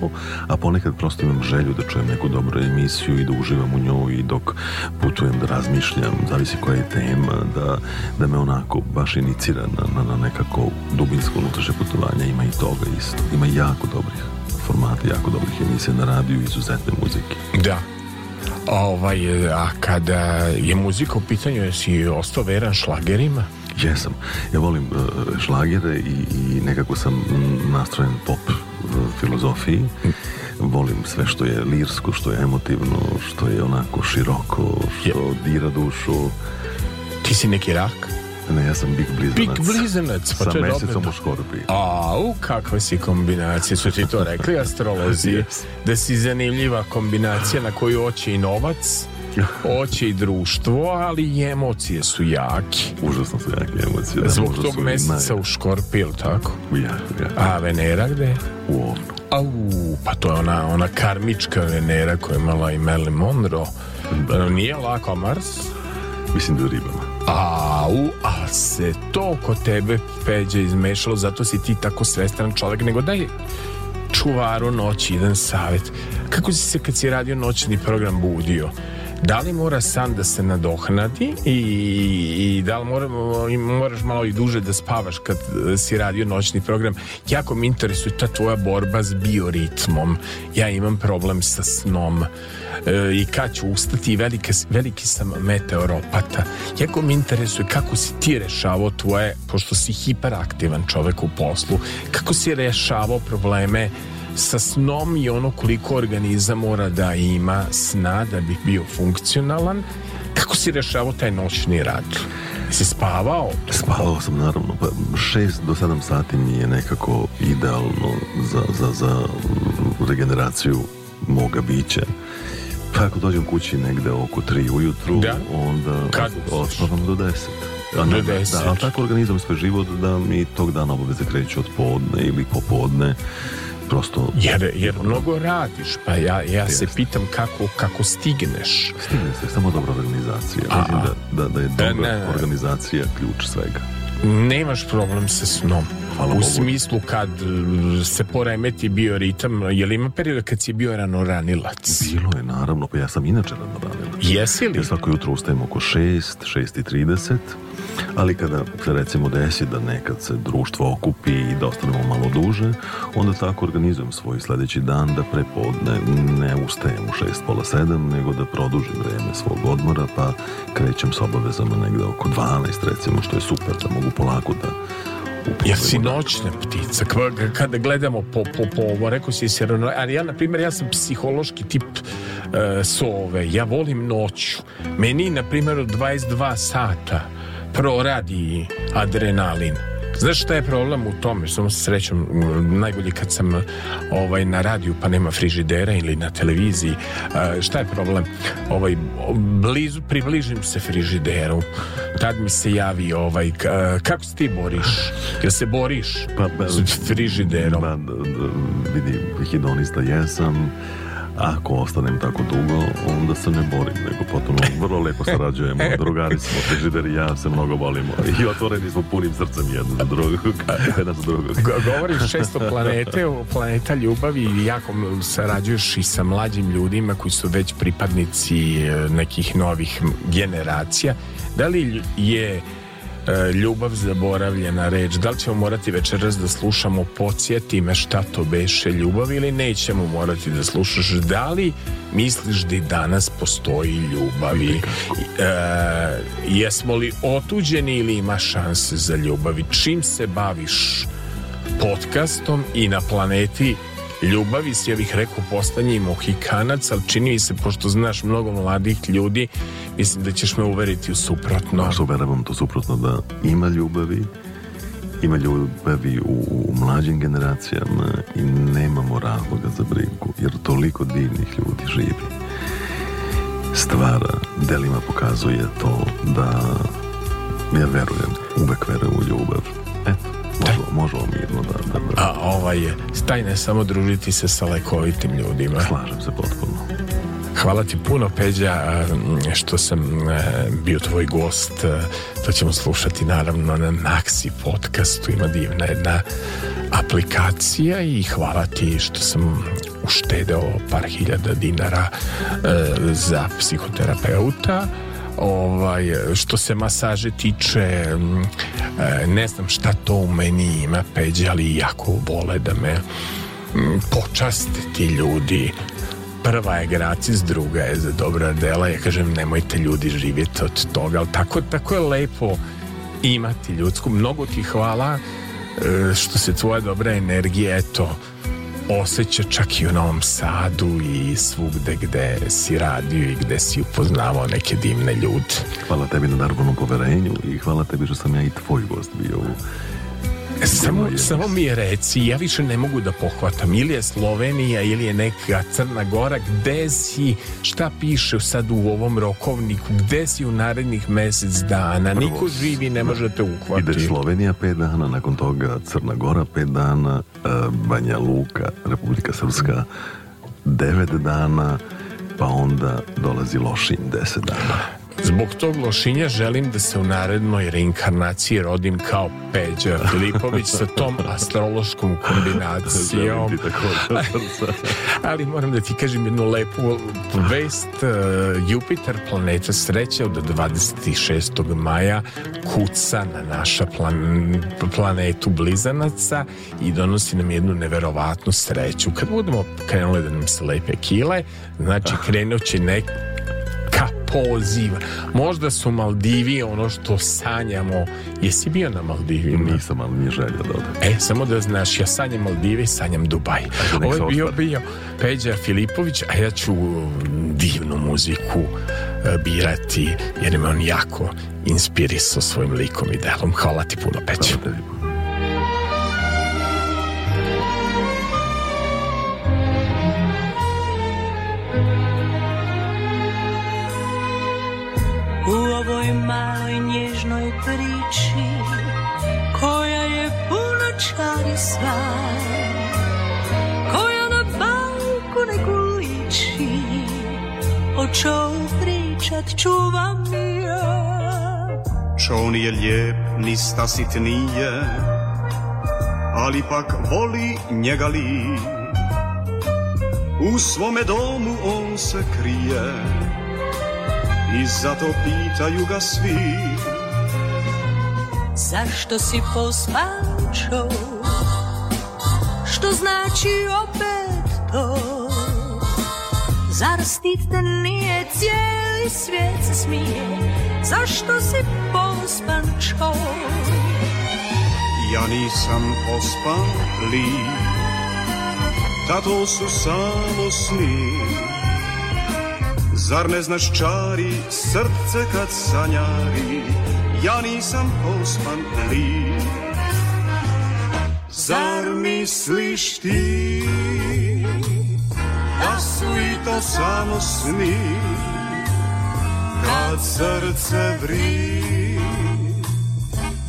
a ponekad prosto imam želju da čujem neku dobru emisiju i da uživam u njoj i dok putujem da razmišljam, zavisi koja je tema, da, da me onako baš inicira na, na, na nekako dubinsko unutrašnje putovanje, ima i toga isto. Ima jako dobrih formata, jako dobrih emisija na radiju i izuzetne muzike. Da. Ovaj, a kada je muzika u pitanju, jesi ostao veran šlagerima? Jesam. Ja volim uh, šlagere i, i nekako sam nastrojen pop uh, filozofiji. Volim sve što je lirsko, što je emotivno, što je onako široko, što dira dušu. Ti si neki rak? Ne, ja sam Big Blizanac. Big Blizanac, pa Sa to mesecom u Škorpiji. Au, kakve si kombinacije, su ti to rekli astrolozi, yes. da si zanimljiva kombinacija na koju oči i novac, oči i društvo, ali i emocije su jaki. Užasno su jaki emocije. Da, Zbog tog meseca u Škorpiji, tako? Ja, ja. A Venera gde? U ovnu. Au, pa to je ona, ona karmička Venera koja je imala i Marilyn Monroe. Da. Nije lako, a Mars? Mislim da u ribama. Pa, au, a se to kod tebe peđe izmešalo, zato si ti tako svestan čovek, nego daj čuvaru noći jedan savjet. Kako si se kad si radio noćni program budio? Da li mora san da se nadohnati i, i da li mora, i moraš malo i duže da spavaš kad si radio noćni program? Jako mi interesuje ta tvoja borba s bioritmom. Ja imam problem sa snom e, i kad ću ustati i velike, veliki sam meteoropata. Jako mi interesuje kako si ti rešavao tvoje, pošto si hiperaktivan čovek u poslu, kako si rešavao probleme sa snom i ono koliko organizam mora da ima sna da bi bio funkcionalan kako si rešavao taj noćni rad? Si spavao? Spavao sam naravno, pa 6 do 7 sati mi je nekako idealno za, za, za regeneraciju moga bića. Kako pa dođem kući negde oko 3 ujutru, da? onda Kad? osnovam do 10. Da, do 10. Da, ali tako organizam svoj život da mi tog dana obaveze kreću od podne ili popodne prosto jer, jer mnogo radiš pa ja, ja se pitam kako, kako stigneš stigne se samo dobra organizacija mislim da, da, da je da, dobra ne, ne. organizacija ključ svega nemaš problem sa snom. Hvala u smislu kad e, se poremeti bioritam, je li ima perioda kad si bio rano ranilac? Bilo je, naravno, pa ja sam inače ranoranilac. Jesi li? Ja svako jutro ustajem oko 6, 6.30, ali kada se recimo desi da nekad se društvo okupi i da ostanemo malo duže, onda tako organizujem svoj sledeći dan da prepodne ne ustajem u 6, pola 7, nego da produžim vreme svog odmora, pa krećem s obavezama negde oko 12, recimo, što je super da mogu počnu polako da ja si noćna ptica kada gledamo po, po, po ovo rekao si serano, ali ja na primjer ja sam psihološki tip uh, sove ja volim noću meni na primjer 22 sata proradi adrenalin Znaš šta je problem u tome? Što se srećom, najbolje kad sam ovaj, na radiju pa nema frižidera ili na televiziji. E, šta je problem? Ovaj, blizu, približim se frižideru. Tad mi se javi ovaj, e, kako se ti boriš? Jel se boriš pa, pa, s frižiderom? Pa, vidim, hedonista jesam. Ja A ako ostanem tako dugo, onda se ne borim, nego potom vrlo lepo sarađujemo, drugari smo, Žider i ja se mnogo volimo i otvoreni smo punim srcem jedno za drugog, jedan za drugog. Govoriš često planete, planeta ljubavi i jako sarađuješ i sa mlađim ljudima koji su već pripadnici e, nekih novih generacija. Da li je E, ljubav zaboravljena reč. Da li ćemo morati večeras da slušamo podsjeti me šta to beše ljubav ili nećemo morati da slušaš? Da li misliš da danas postoji ljubavi? E, jesmo li otuđeni ili ima šanse za ljubavi? Čim se baviš podcastom i na planeti ljubavi si, ja bih rekao, postanje i mohikanac, ali čini mi se, pošto znaš mnogo mladih ljudi, mislim da ćeš me uveriti u suprotno. Možda uveravam to suprotno da ima ljubavi, ima ljubavi u, u mlađim generacijama i nemamo razloga za brigu, jer toliko divnih ljudi živi. Stvara, delima pokazuje to da ja verujem, uvek verujem u ljubav možemo, možemo mirno da, da A ovaj je, staj samo družiti se sa lekovitim ljudima. Slažem se potpuno. Hvala ti puno, Peđa, što sam bio tvoj gost. To ćemo slušati, naravno, na Naxi podcastu. Ima divna jedna aplikacija i hvala ti što sam uštedeo par hiljada dinara za psihoterapeuta ovaj, što se masaže tiče mm, e, ne znam šta to u meni ima peđe, ali jako bole da me mm, počaste ti ljudi prva je gratis, druga je za dobra dela, ja kažem nemojte ljudi živjeti od toga, ali tako, tako je lepo imati ljudsku, mnogo ti hvala e, što se tvoja dobra energija eto osjeća čak i u Novom Sadu i svugde gde si radio i gde si upoznavao neke divne ljude. Hvala tebi na naravnom poverenju i hvala tebi što sam ja i tvoj gost bio u Samo, samo mi je reci, ja više ne mogu da pohvatam. Ili je Slovenija, ili je neka Crna Gora. Gde si, šta piše sad u ovom rokovniku? Gde si u narednih mesec dana? Niko živi ne možete da te uhvati. Ide Slovenija pet dana, nakon toga Crna Gora pet dana, e, Banja Luka, Republika Srpska, devet dana, pa onda dolazi Lošin deset dana. Zbog tog lošinja želim da se u narednoj reinkarnaciji rodim kao Peđa Filipović sa tom astrološkom kombinacijom. Ali moram da ti kažem jednu lepu vest. E, Jupiter, planeta sreće, od 26. maja kuca na naša plan, planetu blizanaca i donosi nam jednu neverovatnu sreću. Kad budemo krenuli da nam se lepe kile, znači krenut će nek poziv. Možda su Maldivi ono što sanjamo. Jesi bio na Maldivima? Nisam, ali mi želja da odem. E, samo da znaš, ja sanjam Maldivi, sanjam Dubaj. Ajde, da Ovo je bio, bio Peđa Filipović, a ja ću um, divnu muziku uh, birati, jer me on jako inspirisao svojim likom i delom. Hvala ti puno, Peću. maloj nježnoj priči koja je puna čari sva koja na balku neku liči o čou pričat čuvam ja čovni je lijep, ni stasit nije, ali pak voli njega li. U svome domu on se krije, I zato pitaju ga svi Zašto si posmačo Što znači opet to Zar stid te nije cijeli svijet se smije Zašto si pospančo Ja nisam pospan li Tato su samo snim Zar ne znaš čari srce kad sanjari Ja nisam pospan li Zar misliš ti Da su i to samo sni Kad srce vri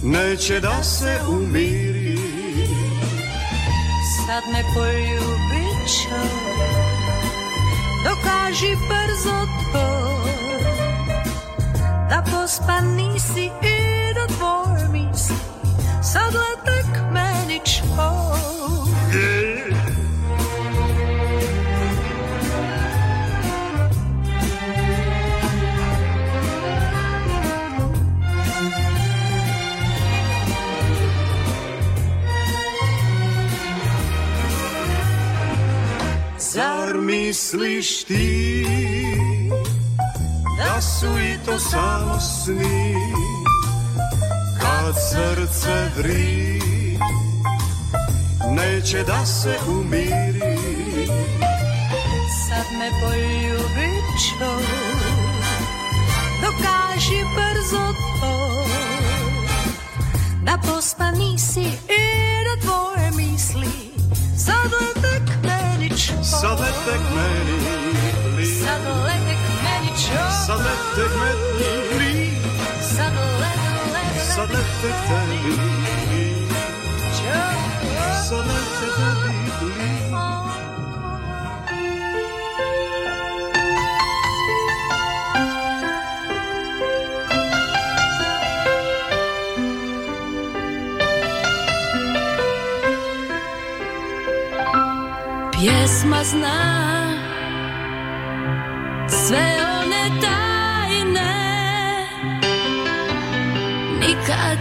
Neće da se umiri Sad me poljubit ću dokáži brzo to. Tako spaný si i do tvoj míst, sadle tak meničko. misliš ti Da su i to samo sni Kad srce vri Neće da se umiri Sad me poljubi čo Dokaži brzo to Da pospa nisi i da tvoje misli Sad Sadettek meni, please. Sadettek meni çok. Sadettek meni, please. Sadettek meni, please. Çok. Sadettek meni, please. uma zna sve one tajne nikad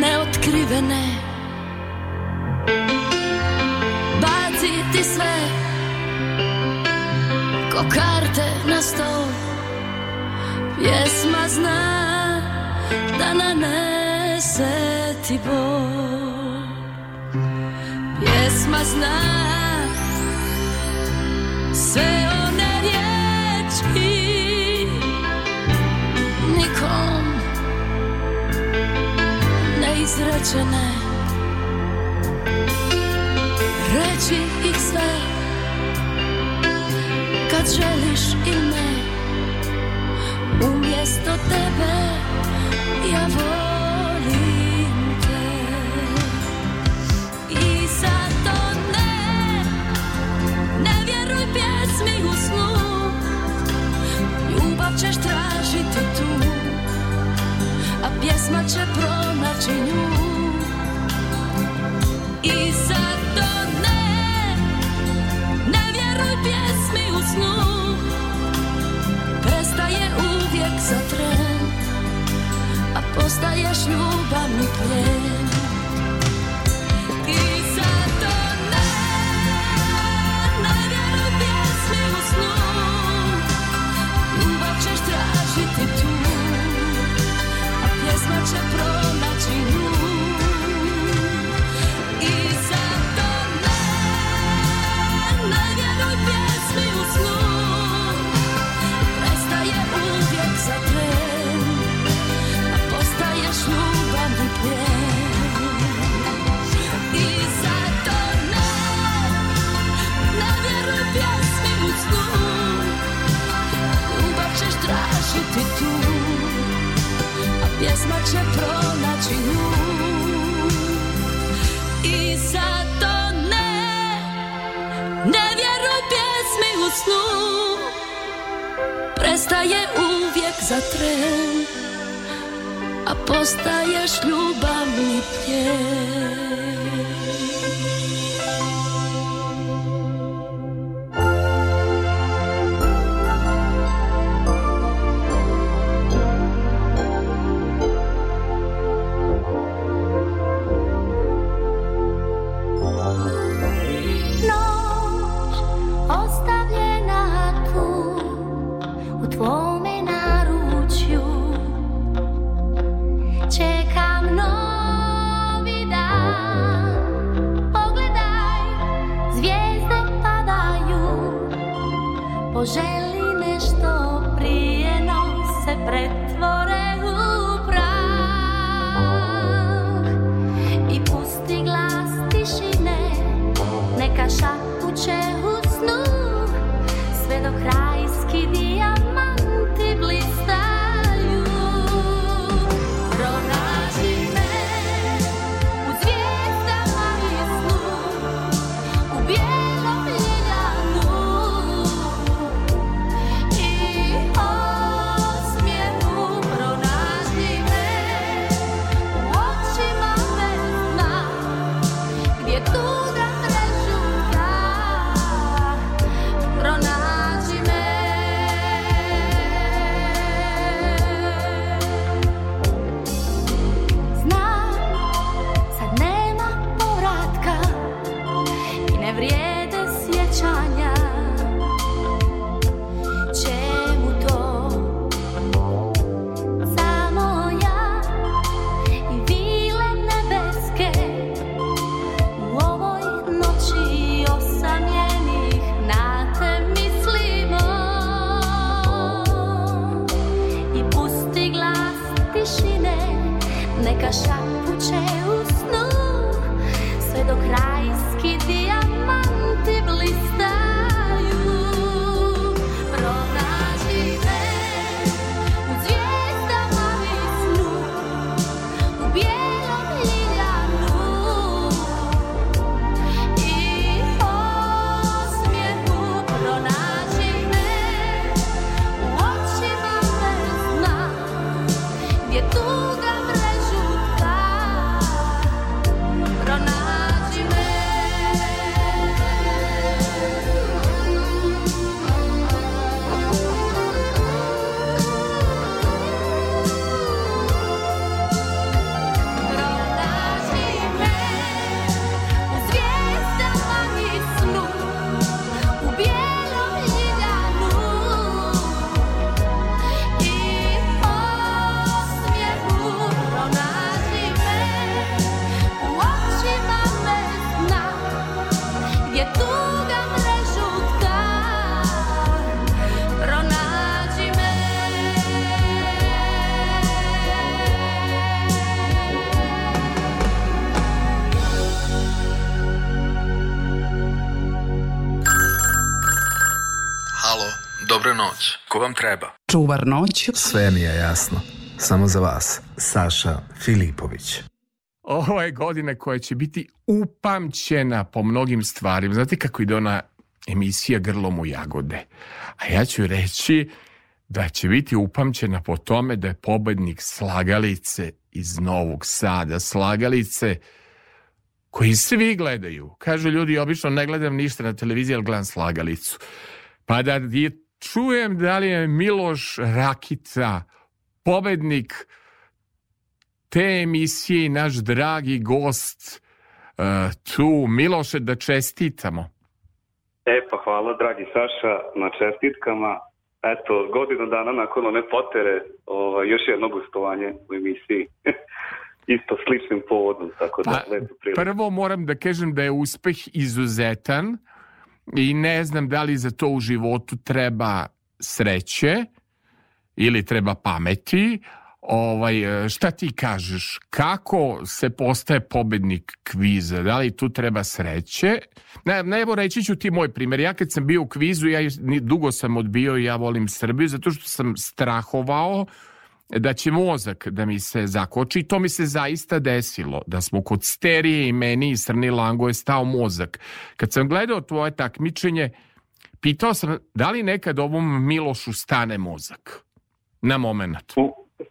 neotkrivene baciti sve ko karte na stol pjesma zna da nanese ti bol pesma zna sve one riječi nikom neizrečene reći ih sve kad želiš ime me umjesto tebe ja volim biti tu A pjesma će pronaći nju I zato ne Ne vjeruj pjesmi u snu Prestaje uvijek za tren A postaješ ljubavni pljen cię proszę. Prestaje uvijek za tren A postaješ ljubavni pjen poželi nešto prije no se preko vam treba. Čuvar noć. Sve mi je jasno. Samo za vas, Saša Filipović. Ovo je godina koja će biti upamćena po mnogim stvarima. Znate kako ide ona emisija Grlom u jagode? A ja ću reći da će biti upamćena po tome da je pobednik Slagalice iz Novog Sada. Slagalice koji svi gledaju. Kažu ljudi, obično ne gledam ništa na televiziji, ali gledam Slagalicu. Pa da čujem da li je Miloš Rakica pobednik te emisije i naš dragi gost uh, tu. Miloše, da čestitamo. E pa hvala dragi Saša na čestitkama. Eto, godinu dana nakon one potere, ovaj, još jedno gostovanje u emisiji. Isto sličnim povodom, tako da pa, lepo prilike. Prvo moram da kažem da je uspeh izuzetan i ne znam da li za to u životu treba sreće ili treba pameti, ovaj, e, šta ti kažeš, kako se postaje pobednik kviza, da li tu treba sreće? Ne, ne, evo reći ću ti moj primer. ja kad sam bio u kvizu, ja dugo sam odbio i ja volim Srbiju, zato što sam strahovao da će mozak da mi se zakoči. To mi se zaista desilo, da smo kod sterije i meni i Srni Lango je stao mozak. Kad sam gledao tvoje takmičenje, pitao sam da li nekad ovom Milošu stane mozak na moment.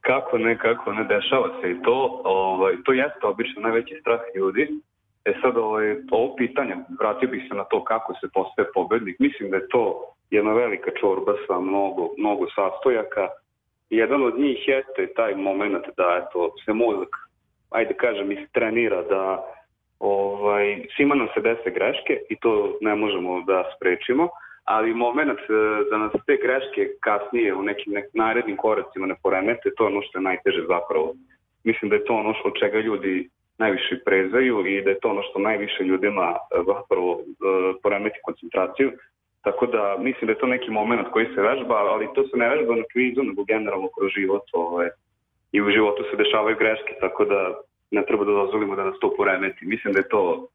Kako ne, kako ne, dešava se i to. Ovaj, to jeste obično najveći strah ljudi. E sad, ovaj, ovo pitanje, vratio bih se na to kako se postaje pobednik. Mislim da je to jedna velika čorba sa mnogo, mnogo sastojaka Jedan od njih jeste taj moment da eto, se mozak, ajde kažem, istrenira da ovaj, svima nam se dese greške i to ne možemo da sprečimo, ali moment e, da nas te greške kasnije u nekim nek narednim koracima ne poremete, to je ono što je najteže zapravo. Mislim da je to ono što od čega ljudi najviše prezaju i da je to ono što najviše ljudima e, zapravo e, poremeti koncentraciju, Tako da mislim da je to neki moment koji se vežba, ali to se ne vežba na kvizu, nego generalno kroz život. Ovaj, I u životu se dešavaju greške, tako da ne treba da dozvolimo da nas to poremeti. Mislim da je to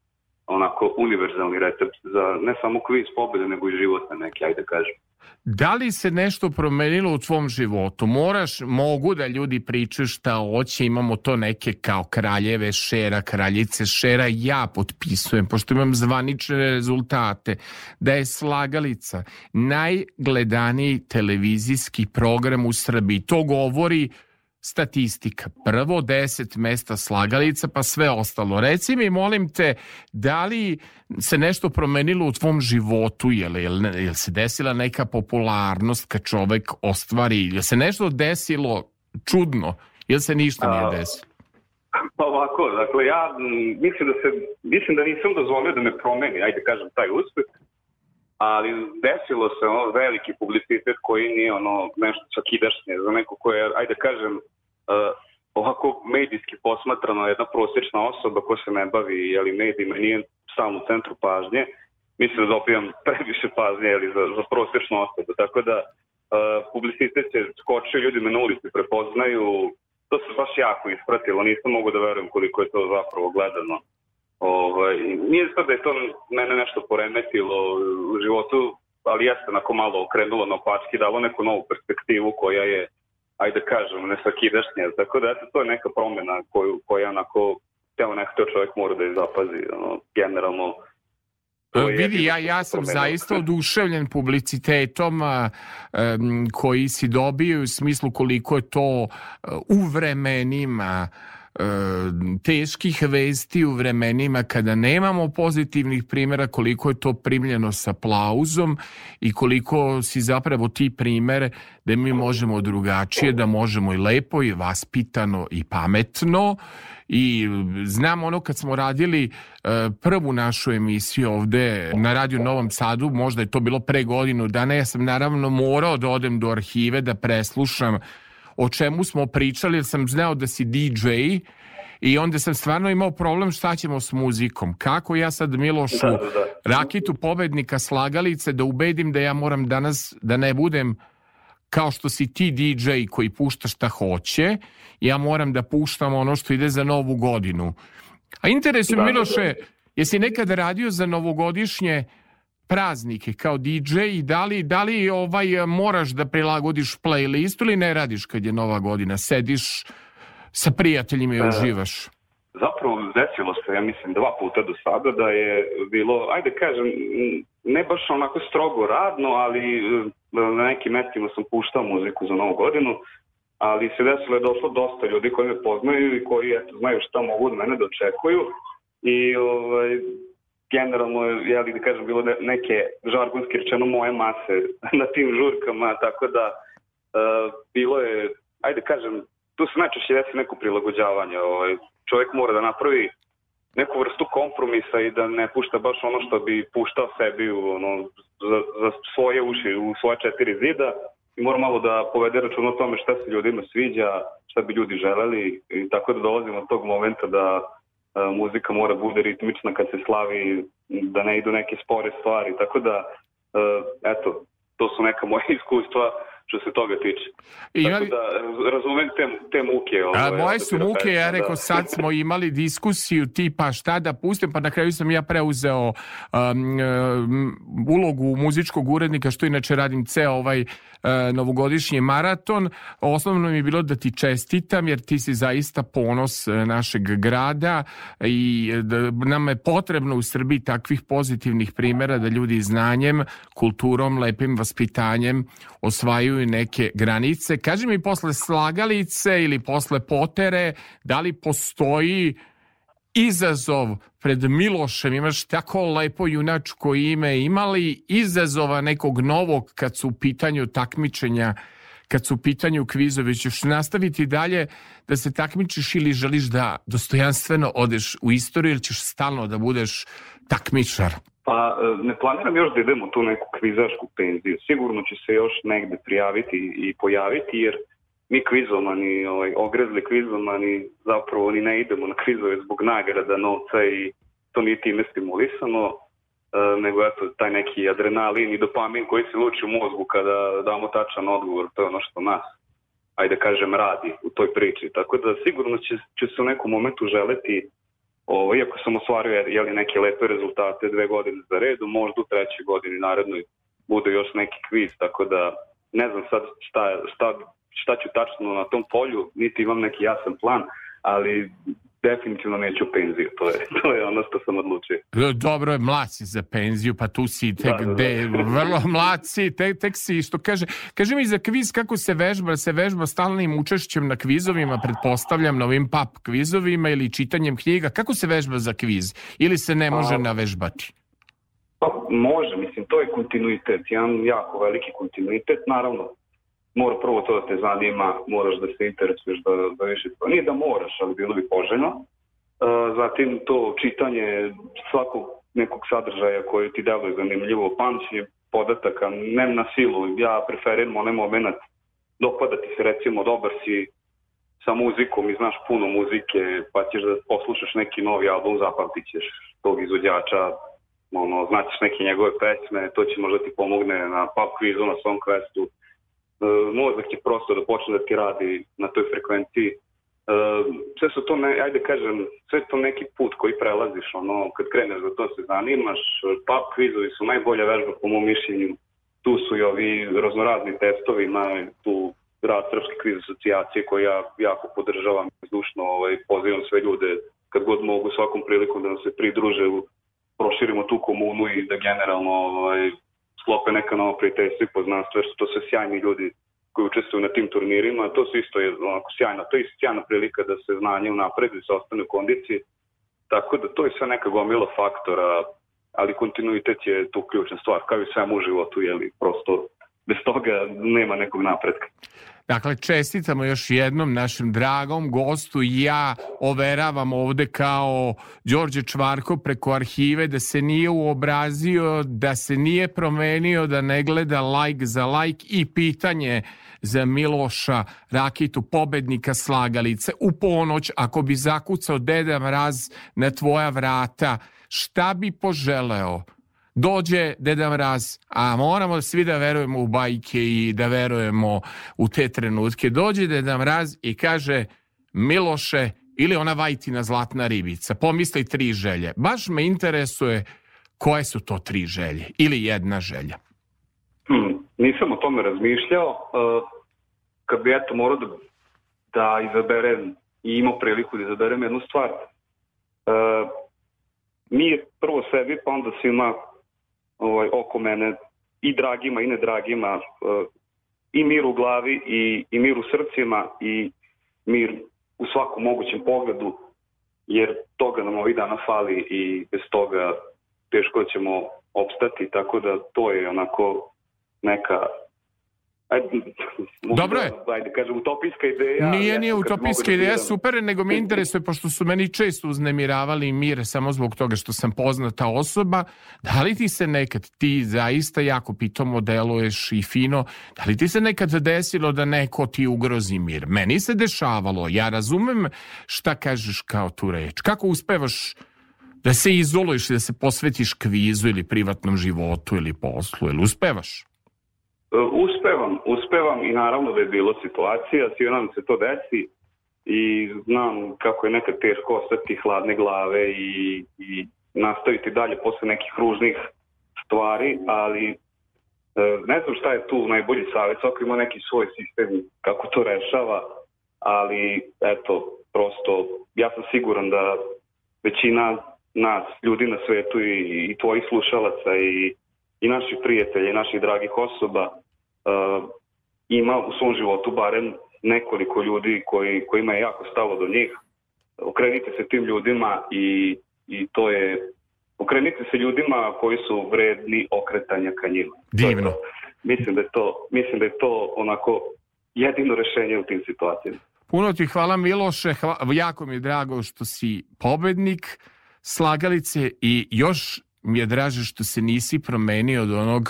onako univerzalni recept za ne samo kviz pobjede, nego i života neki, ajde da kažem. Da li se nešto promenilo u tvom životu? Moraš, mogu da ljudi pričaju šta hoće, imamo to neke kao kraljeve šera, kraljice šera, ja potpisujem, pošto imam zvanične rezultate, da je Slagalica najgledaniji televizijski program u Srbiji. To govori statistika. Prvo 10 mesta slagalica, pa sve ostalo. Reci mi, molim te, da li se nešto promenilo u tvom životu? Je li, je li se desila neka popularnost kad čovek ostvari? Je li se nešto desilo čudno? Je li se ništa nije desilo? Pa ovako, dakle, ja mislim da se, mislim da nisam dozvolio da me promeni, ajde kažem, taj uspeh, ali desilo se ono veliki publicitet koji nije ono nešto čakidašnje za neko ko ajde kažem, Eh, ovako medijski posmatrano jedna prosječna osoba ko se ne bavi jeli, medijima nije sam u centru pažnje, mislim da dobijam previše pažnje jeli, za, za prosječnu osobu. Tako da uh, eh, publicitete skoče, ljudi me na ulici prepoznaju, to se baš jako ispratilo, nisam mogu da verujem koliko je to zapravo gledano. Ovaj, nije sad da je to mene nešto poremetilo u životu, ali jeste onako malo okrenulo na opački, dalo neku novu perspektivu koja je ajde da kažem, nesvakidašnje, tako da eto, to je neka promena koju, koja onako, evo nekako čovjek mora da je zapazi, ono, generalno e, Vidi, ja, ja sam zaista oduševljen publicitetom um, koji si dobio u smislu koliko je to e, uvremenima uh, teških vesti u vremenima kada nemamo pozitivnih primjera koliko je to primljeno sa aplauzom i koliko si zapravo ti primer da mi možemo drugačije, da možemo i lepo i vaspitano i pametno i znam ono kad smo radili e, prvu našu emisiju ovde na radiju Novom Sadu, možda je to bilo pre godinu dana, ja sam naravno morao da odem do arhive da preslušam o čemu smo pričali, jer sam znao da si DJ i onda sam stvarno imao problem šta ćemo s muzikom. Kako ja sad Milošu da, da, da, Rakitu pobednika slagalice da ubedim da ja moram danas da ne budem kao što si ti DJ koji pušta šta hoće, ja moram da puštam ono što ide za novu godinu. A interesuje da, da, Miloše, jesi nekad radio za novogodišnje praznike kao DJ i da li, da li ovaj, moraš da prilagodiš playlistu ili ne radiš kad je nova godina? Sediš sa prijateljima i e, uživaš? Zapravo desilo se, ja mislim, dva puta do sada da je bilo, ajde kažem, ne baš onako strogo radno, ali e, na nekim mestima sam puštao muziku za novu godinu, ali se desilo je došlo dosta ljudi koji me poznaju i koji eto, znaju šta mogu od mene da očekuju i ovaj, generalno, ja bih da kažem, bilo neke žargonske rečeno moje mase na tim žurkama, tako da uh, bilo je, ajde kažem, tu se najčešće desi neko prilagođavanje. Ovaj, čovjek mora da napravi neku vrstu kompromisa i da ne pušta baš ono što bi puštao sebi u, ono, za, za svoje uši, u svoje četiri zida i mora malo da povede račun o tome šta se ljudima sviđa, šta bi ljudi želeli i tako da dolazimo do tog momenta da E, muzika mora da bude ritmična kad se slavi, da ne idu neke spore stvari, tako da, e, eto, to su neka moja iskustva što se toga tiče. I imali... Tako da razumem te, te muke. Ovaj, A moje da su muke, ja da. rekao da. sad smo imali diskusiju tipa šta da pustim, pa na kraju sam ja preuzeo um, um, ulogu muzičkog urednika, što inače radim ceo ovaj uh, novogodišnji maraton. Osnovno mi je bilo da ti čestitam, jer ti si zaista ponos uh, našeg grada i uh, da, nam je potrebno u Srbiji takvih pozitivnih primera da ljudi znanjem, kulturom, lepim vaspitanjem osvajaju imaju neke granice. Kaži mi posle slagalice ili posle potere, da li postoji izazov pred Milošem, imaš tako lepo junačko ime, imali izazova nekog novog kad su u pitanju takmičenja, kad su u pitanju kvizovi, ćeš nastaviti dalje da se takmičiš ili želiš da dostojanstveno odeš u istoriju ili ćeš stalno da budeš takmičar? Pa e, ne planiram još da idemo tu neku kvizašku penziju. Sigurno će se još negde prijaviti i pojaviti jer mi kvizomani, ovaj, ogrezli kvizomani, zapravo ni ne idemo na kvizove zbog nagrada, novca i to nije time stimulisano, e, nego eto, taj neki adrenalin i dopamin koji se luči u mozgu kada damo tačan odgovor, to je ono što nas, ajde da kažem, radi u toj priči. Tako da sigurno će, će se u nekom momentu želeti Ovo, iako sam ostvario jeli, neke lepe rezultate dve godine za redu, možda u trećoj godini narednoj bude još neki kviz, tako da ne znam sad šta, šta, šta ću tačno na tom polju, niti imam neki jasan plan, ali definitivno neću penziju, to je, to je ono što sam odlučio. E, dobro je, mlad si za penziju, pa tu si da, tek, da, da, da. vrlo mlad si, tek, tek si isto. Kaže, kaže mi za kviz kako se vežba, se vežba stalnim učešćem na kvizovima, pretpostavljam novim pap kvizovima ili čitanjem knjiga, kako se vežba za kviz ili se ne može A... Pa- navežbati? Pa može, mislim, to je kontinuitet, jedan jako veliki kontinuitet, naravno, mora prvo to da te zanima, moraš da se interesuješ da, da više to. Nije da moraš, ali bilo bi poželjno. E, zatim to čitanje svakog nekog sadržaja koji ti deluje zanimljivo, pamćenje podataka, nem na silu, ja preferiram onaj moment, dopada ti se recimo, dobar si sa muzikom i znaš puno muzike, pa ćeš da poslušaš neki novi album, zapamtit ćeš tog izvođača, ono, znaćeš neke njegove pesme, to će možda ti pomogne na pop kvizu, na svom questu, E, mozak je prosto da počne da ti radi na toj frekvenciji. E, sve su to, ne, ajde kažem, sve to neki put koji prelaziš, ono, kad kreneš za to se zanimaš, pap kvizovi su najbolja vežba po mom mišljenju, tu su i ovi raznorazni testovi, ima tu rad Srpske kviz asocijacije koju ja jako podržavam, izdušno ovaj, pozivam sve ljude kad god mogu svakom prilikom da nam se pridruže, proširimo tu komunu i da generalno ovaj, sklope neka nova prijateljstva i poznanstva, jer su to sve sjajni ljudi koji učestvuju na tim turnirima, to su isto je onako sjajna, to je isto sjajna prilika da se znanje unapredi, da se ostane u kondiciji, tako da to je sve neka gomila faktora, ali kontinuitet je tu ključna stvar, kao i svemu u životu, jeli, prosto bez toga nema nekog napretka. Dakle, čestitamo još jednom našem dragom gostu ja overavam ovde kao Đorđe Čvarko preko arhive da se nije uobrazio, da se nije promenio, da ne gleda like za like i pitanje za Miloša Rakitu, pobednika slagalice. U ponoć, ako bi zakucao Deda Mraz na tvoja vrata, šta bi poželeo? dođe Deda Mraz, a moramo svi da verujemo u bajke i da verujemo u te trenutke, dođe Deda Mraz i kaže Miloše ili ona vajtina zlatna ribica, pomisli tri želje. Baš me interesuje koje su to tri želje ili jedna želja. Hmm, nisam o tome razmišljao. E, kad bi eto morao da, da izaberem i imao priliku da izaberem jednu stvar, e, mir prvo sebi, pa onda svima ovaj, oko mene i dragima i nedragima e, i mir u glavi i, i mir u srcima i mir u svakom mogućem pogledu jer toga nam ovih dana fali i bez toga teško ćemo opstati tako da to je onako neka Dobro je. Da, ajde, kažem, utopijska ideja. Nije, nije utopijska da ideja, super, nego me interesuje, pošto su meni često uznemiravali mir samo zbog toga što sam poznata osoba, da li ti se nekad, ti zaista jako pitomo deluješ i fino, da li ti se nekad desilo da neko ti ugrozi mir? Meni se dešavalo, ja razumem šta kažeš kao tu reč. Kako uspevaš da se izoluješ i da se posvetiš kvizu ili privatnom životu ili poslu, ili uspevaš? E, Uspe uspevam i naravno da je bilo situacija, svima nam se to desi i znam kako je nekad teško ostati hladne glave i, i nastaviti dalje posle nekih ružnih stvari, ali e, ne znam šta je tu najbolji savjet, svako ima neki svoj sistem kako to rešava, ali eto, prosto ja sam siguran da većina nas, ljudi na svetu i, i tvojih slušalaca i, i naših prijatelja i naših dragih osoba e, ima u svom životu barem nekoliko ljudi koji, kojima je jako stalo do njih. Okrenite se tim ljudima i, i to je... Okrenite se ljudima koji su vredni okretanja ka njima. Divno. To da, mislim, da je to, mislim da je to onako jedino rešenje u tim situacijama. Puno ti hvala Miloše, hvala, jako mi je drago što si pobednik slagalice i još mi je draže što se nisi promenio od onog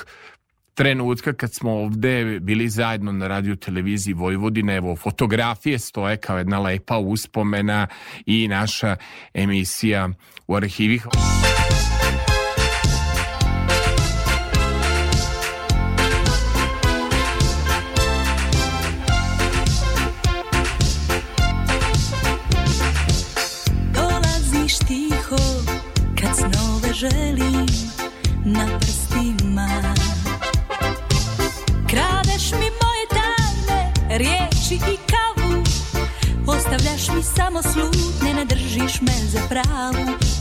trenutka kad smo ovde bili zajedno na radio televiziji Vojvodine, evo fotografije stoje kao jedna lepa uspomena i naša emisija u arhivih. mas é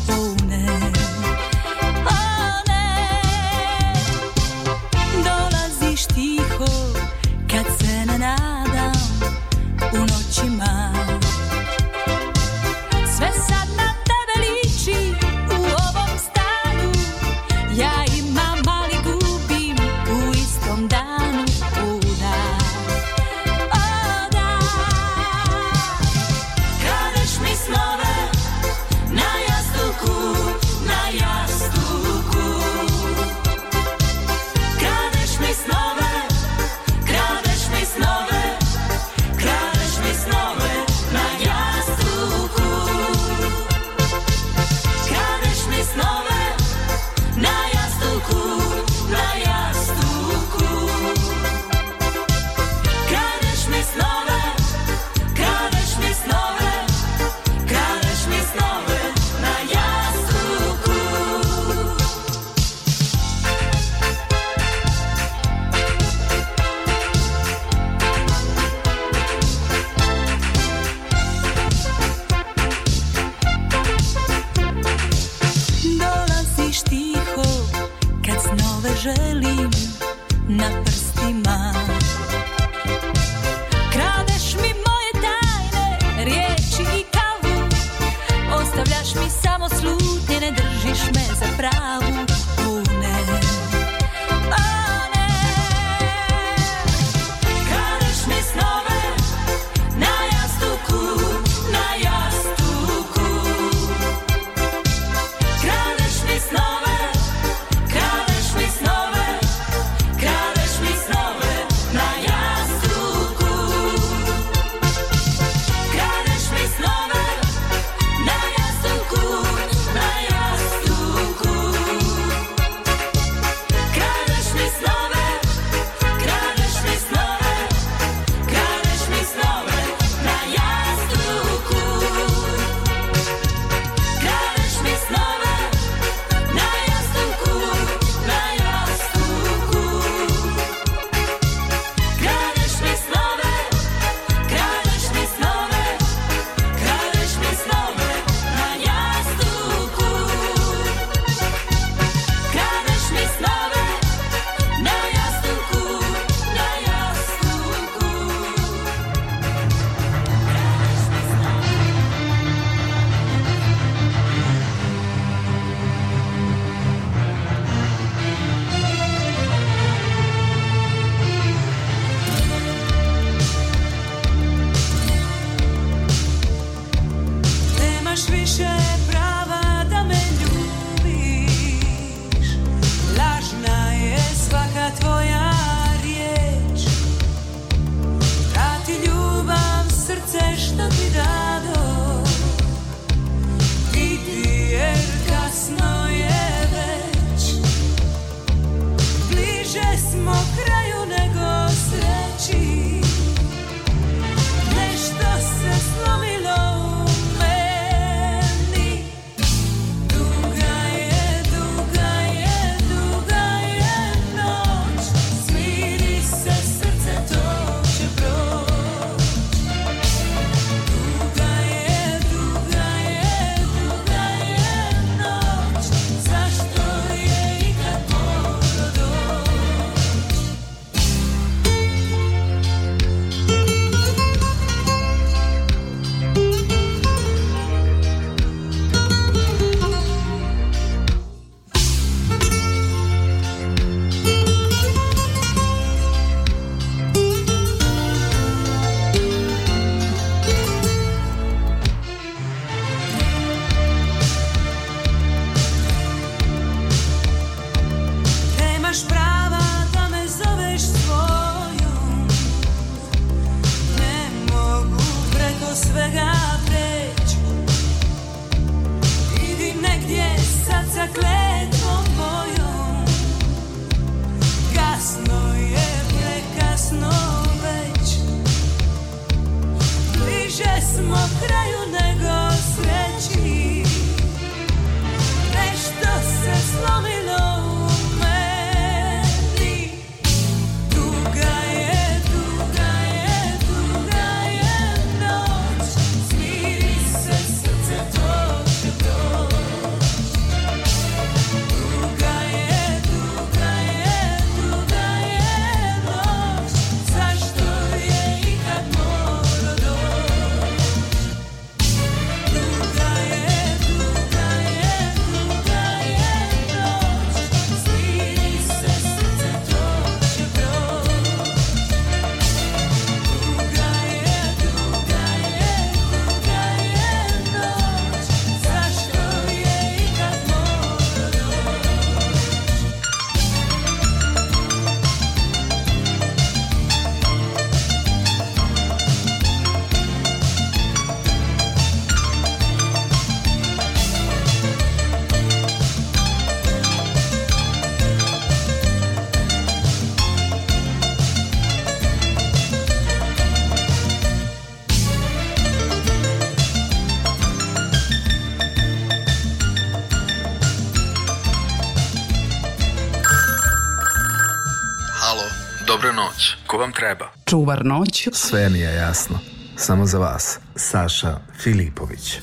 koliko vam treba. Čuvar noć. Sve mi je jasno. Samo za vas, Saša Filipović.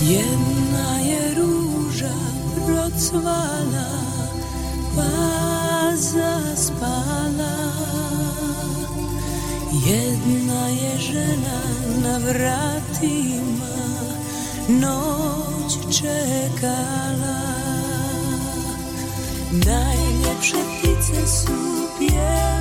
Jedna je ruža procvala, pa zaspala. Jedna je žena na vratima, noć čekala. najlepsze pice sobie.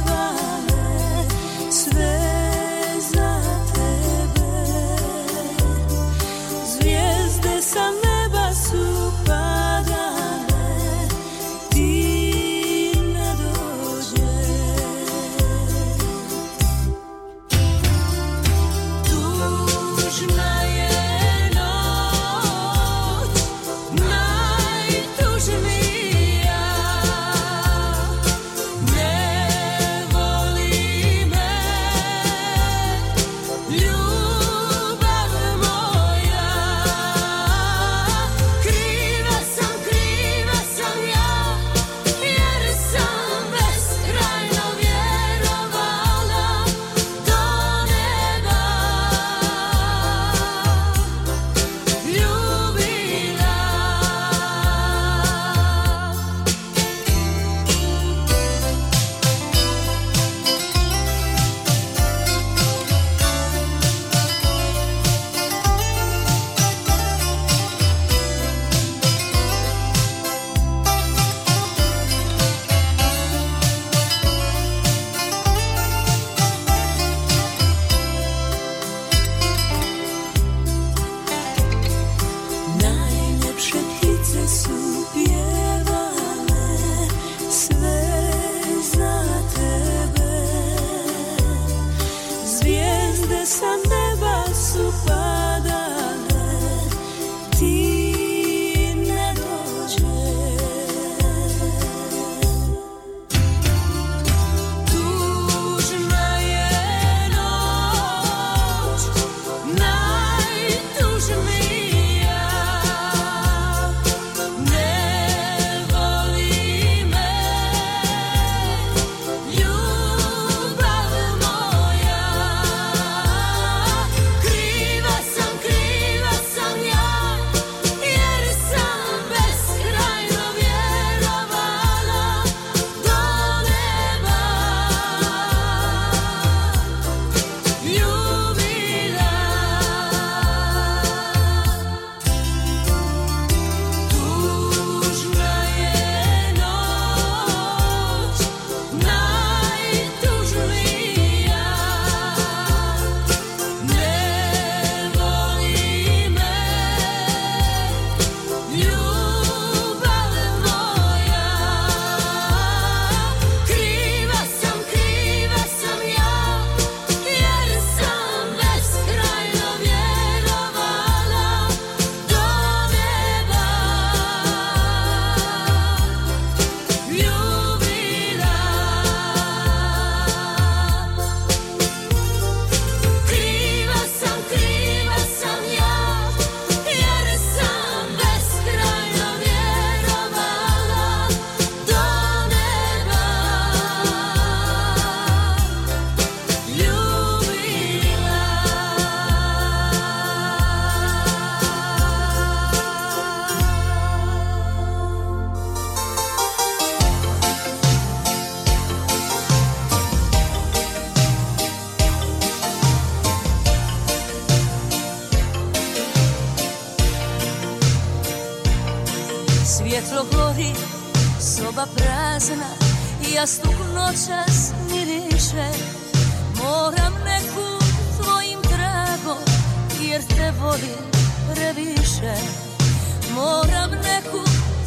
Moram neku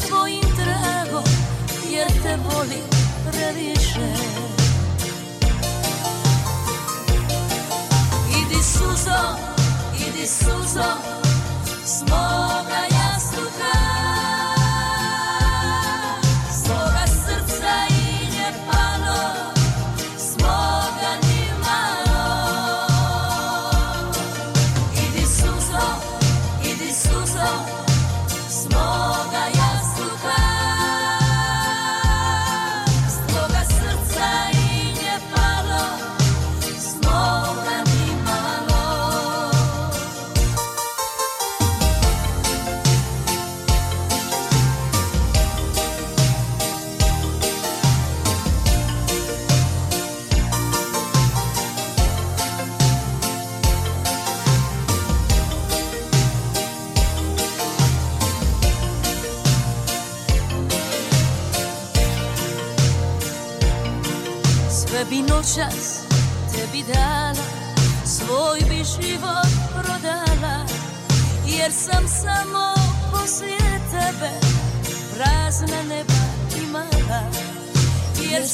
svojim trago Jer te volim previše Idi suzo, idi suzo S moga jastuka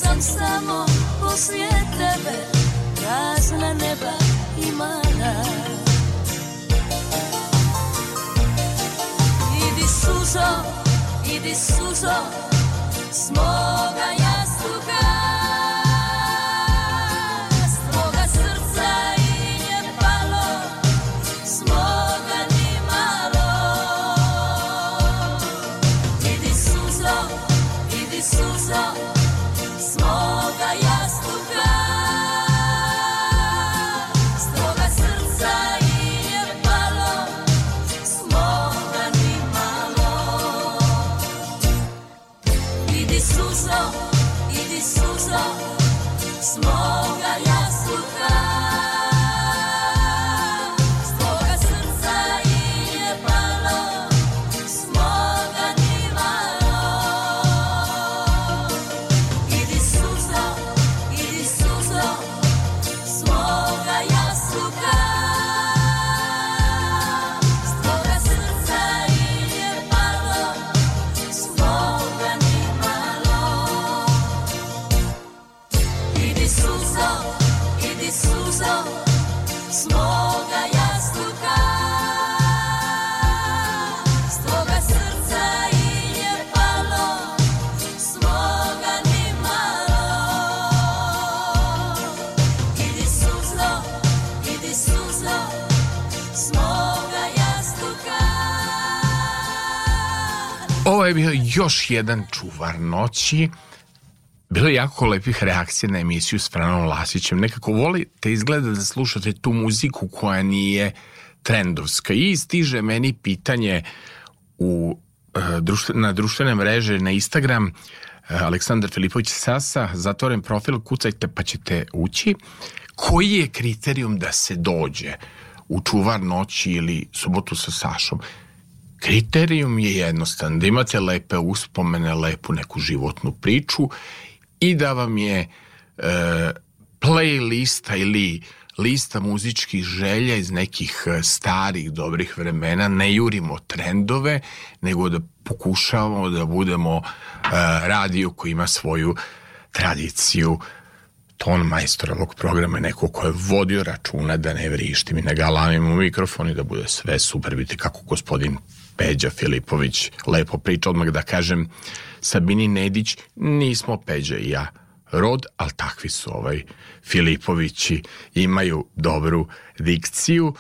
sam samo poslije tebe Prazna neba i mala Idi suzo, idi suzo S moga jastuka je bio još jedan čuvar noći. Bilo je jako lepih reakcija na emisiju s Franom Lasićem. Nekako volite izgleda da slušate tu muziku koja nije trendovska. I stiže meni pitanje u, e, na društvene mreže, na Instagram, e, Aleksandar Filipović Sasa, zatvoren profil, kucajte pa ćete ući. Koji je kriterijum da se dođe u čuvar noći ili subotu sa Sašom? Kriterijum je jednostan, da imate lepe uspomene, lepu neku životnu priču i da vam je e, playlista ili lista muzičkih želja iz nekih e, starih dobrih vremena, ne jurimo trendove, nego da pokušavamo da budemo uh, radio koji ima svoju tradiciju ton majstora ovog programa je neko ko je vodio računa da ne vrištim i ne galamim u mikrofon i da bude sve super, vidite kako gospodin Peđa Filipović lepo priča, odmah da kažem, Sabini Nedić, nismo Peđa i ja rod, ali takvi su ovaj Filipovići, imaju dobru dikciju.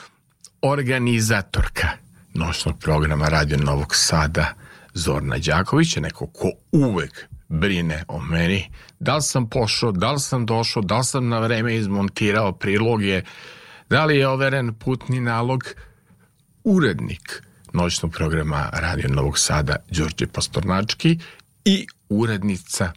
Organizatorka noćnog programa Radio Novog Sada, Zorna Đaković, je neko ko uvek brine o meni. Da li sam pošao, da li sam došao, da li sam na vreme izmontirao priloge, da li je overen putni nalog. Urednik noćnog programa Radio Novog Sada Đorđe Postornački i urednica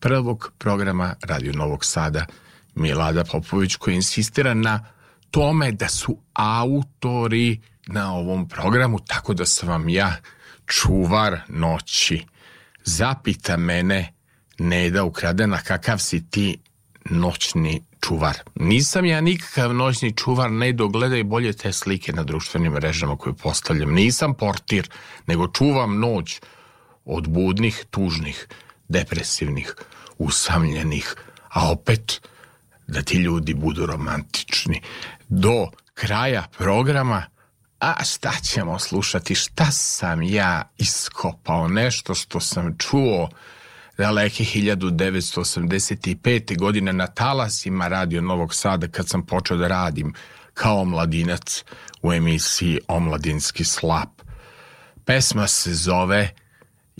prvog programa Radio Novog Sada Milada Popović koja insistira na tome da su autori na ovom programu tako da sam vam ja čuvar noći. Zapita mene Neda Ukradena kakav si ti noćni čuvar. Nisam ja nikakav noćni čuvar, ne dogledaj bolje te slike na društvenim mrežama koje postavljam. Nisam portir, nego čuvam noć od budnih, tužnih, depresivnih, usamljenih, a opet da ti ljudi budu romantični. Do kraja programa a šta ćemo slušati, šta sam ja iskopao, nešto što sam čuo Daleke 1985. godine na talasima radio Novog Sada kad sam počeo da radim kao mladinac u emisiji Omladinski slap. Pesma se zove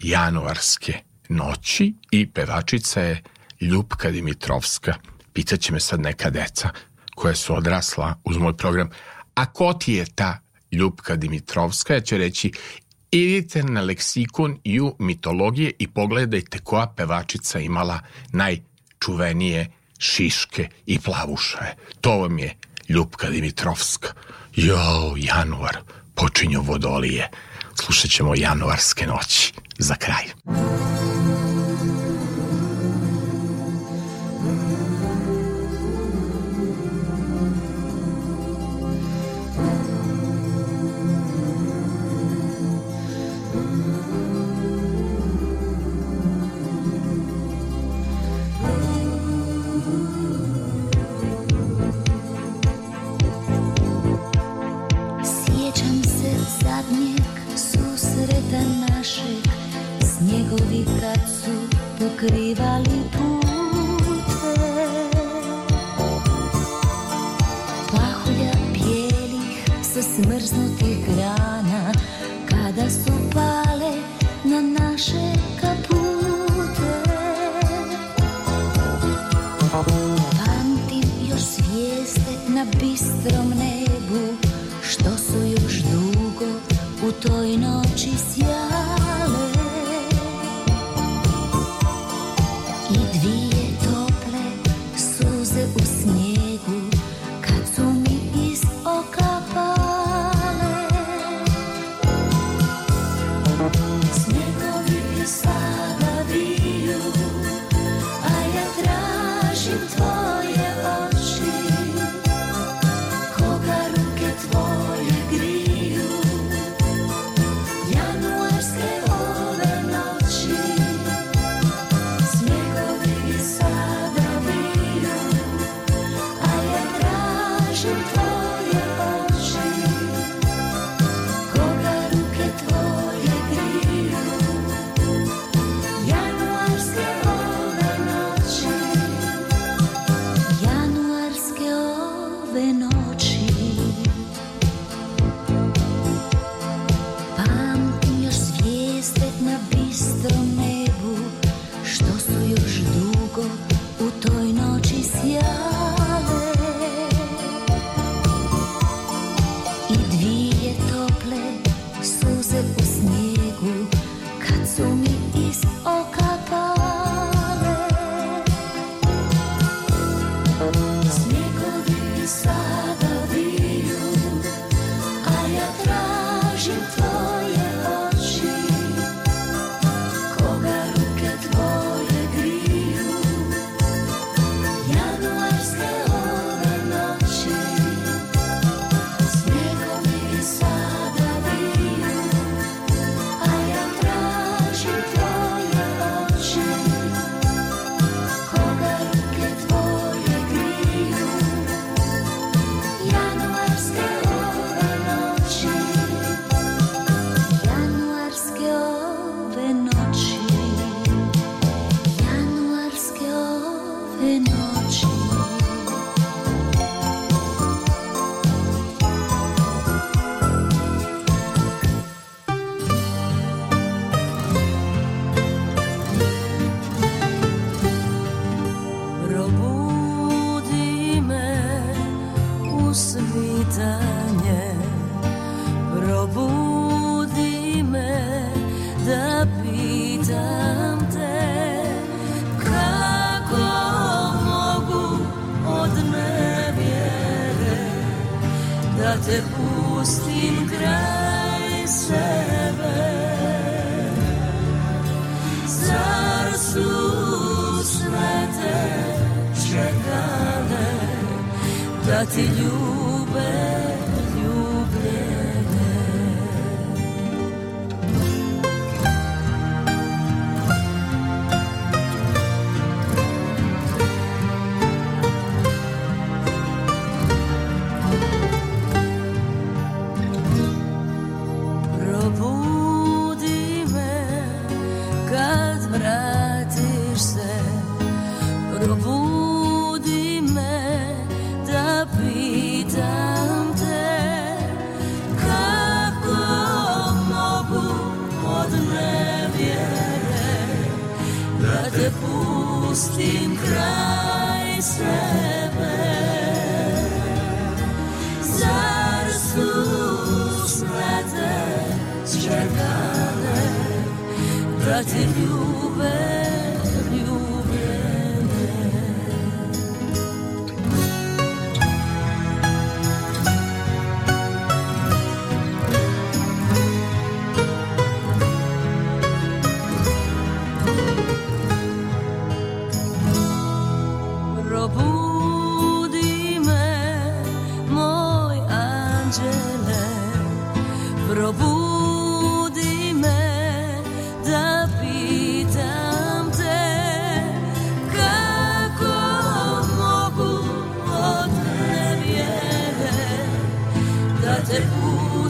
Januarske noći i pevačica je Ljupka Dimitrovska. Pitaće me sad neka deca koja su odrasla uz moj program. A ko ti je ta Ljupka Dimitrovska? Ja ću reći idite na leksikon i u mitologije i pogledajte koja pevačica imala najčuvenije šiške i plavuše. To vam je Ljupka Dimitrovska. Jo, januar, počinju vodolije. Slušat ćemo januarske noći za kraj.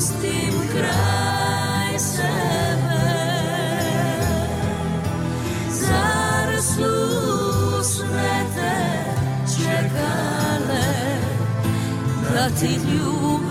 pustim kraj sebe Zaraslu smete čekale da ti ljubim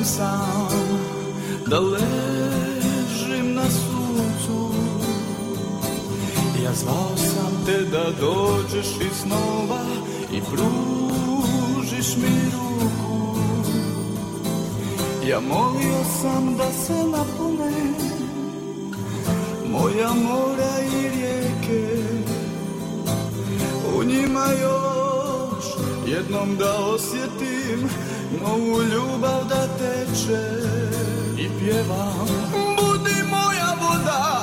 želim sam da ležim na suncu Ja zvao sam te da dođeš iz snova i pružiš mi ruku Ja molio sam da se napune moja mora i rijeke U njima još jednom da osjetim Novu ljubav da teče i pjevam Budi moja voda,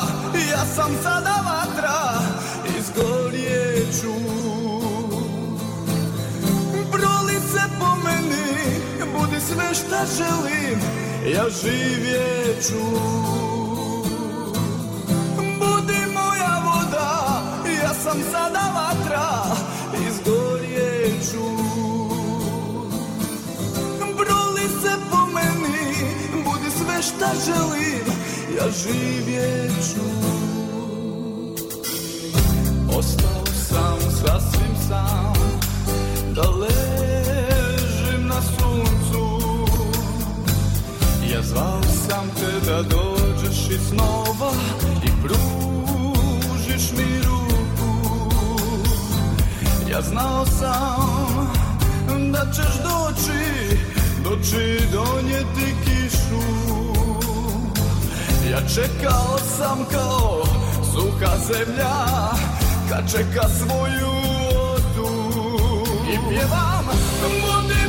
ja sam sada vatra Izgorjeću Proli se po meni, budi sve šta želim Ja živjeću Budi moja voda, ja sam sada vatra šta želim, ja živjet ću. Ostao sam sasvim sam, da ležim na suncu. Ja zvao sam te da dođeš iz snova i pružiš mi ruku. Ja znao sam da ćeš doći, doći donijeti kišu. Ja čekao sam kao suha zemlja Kad čeka svoju odu I pjevam, budi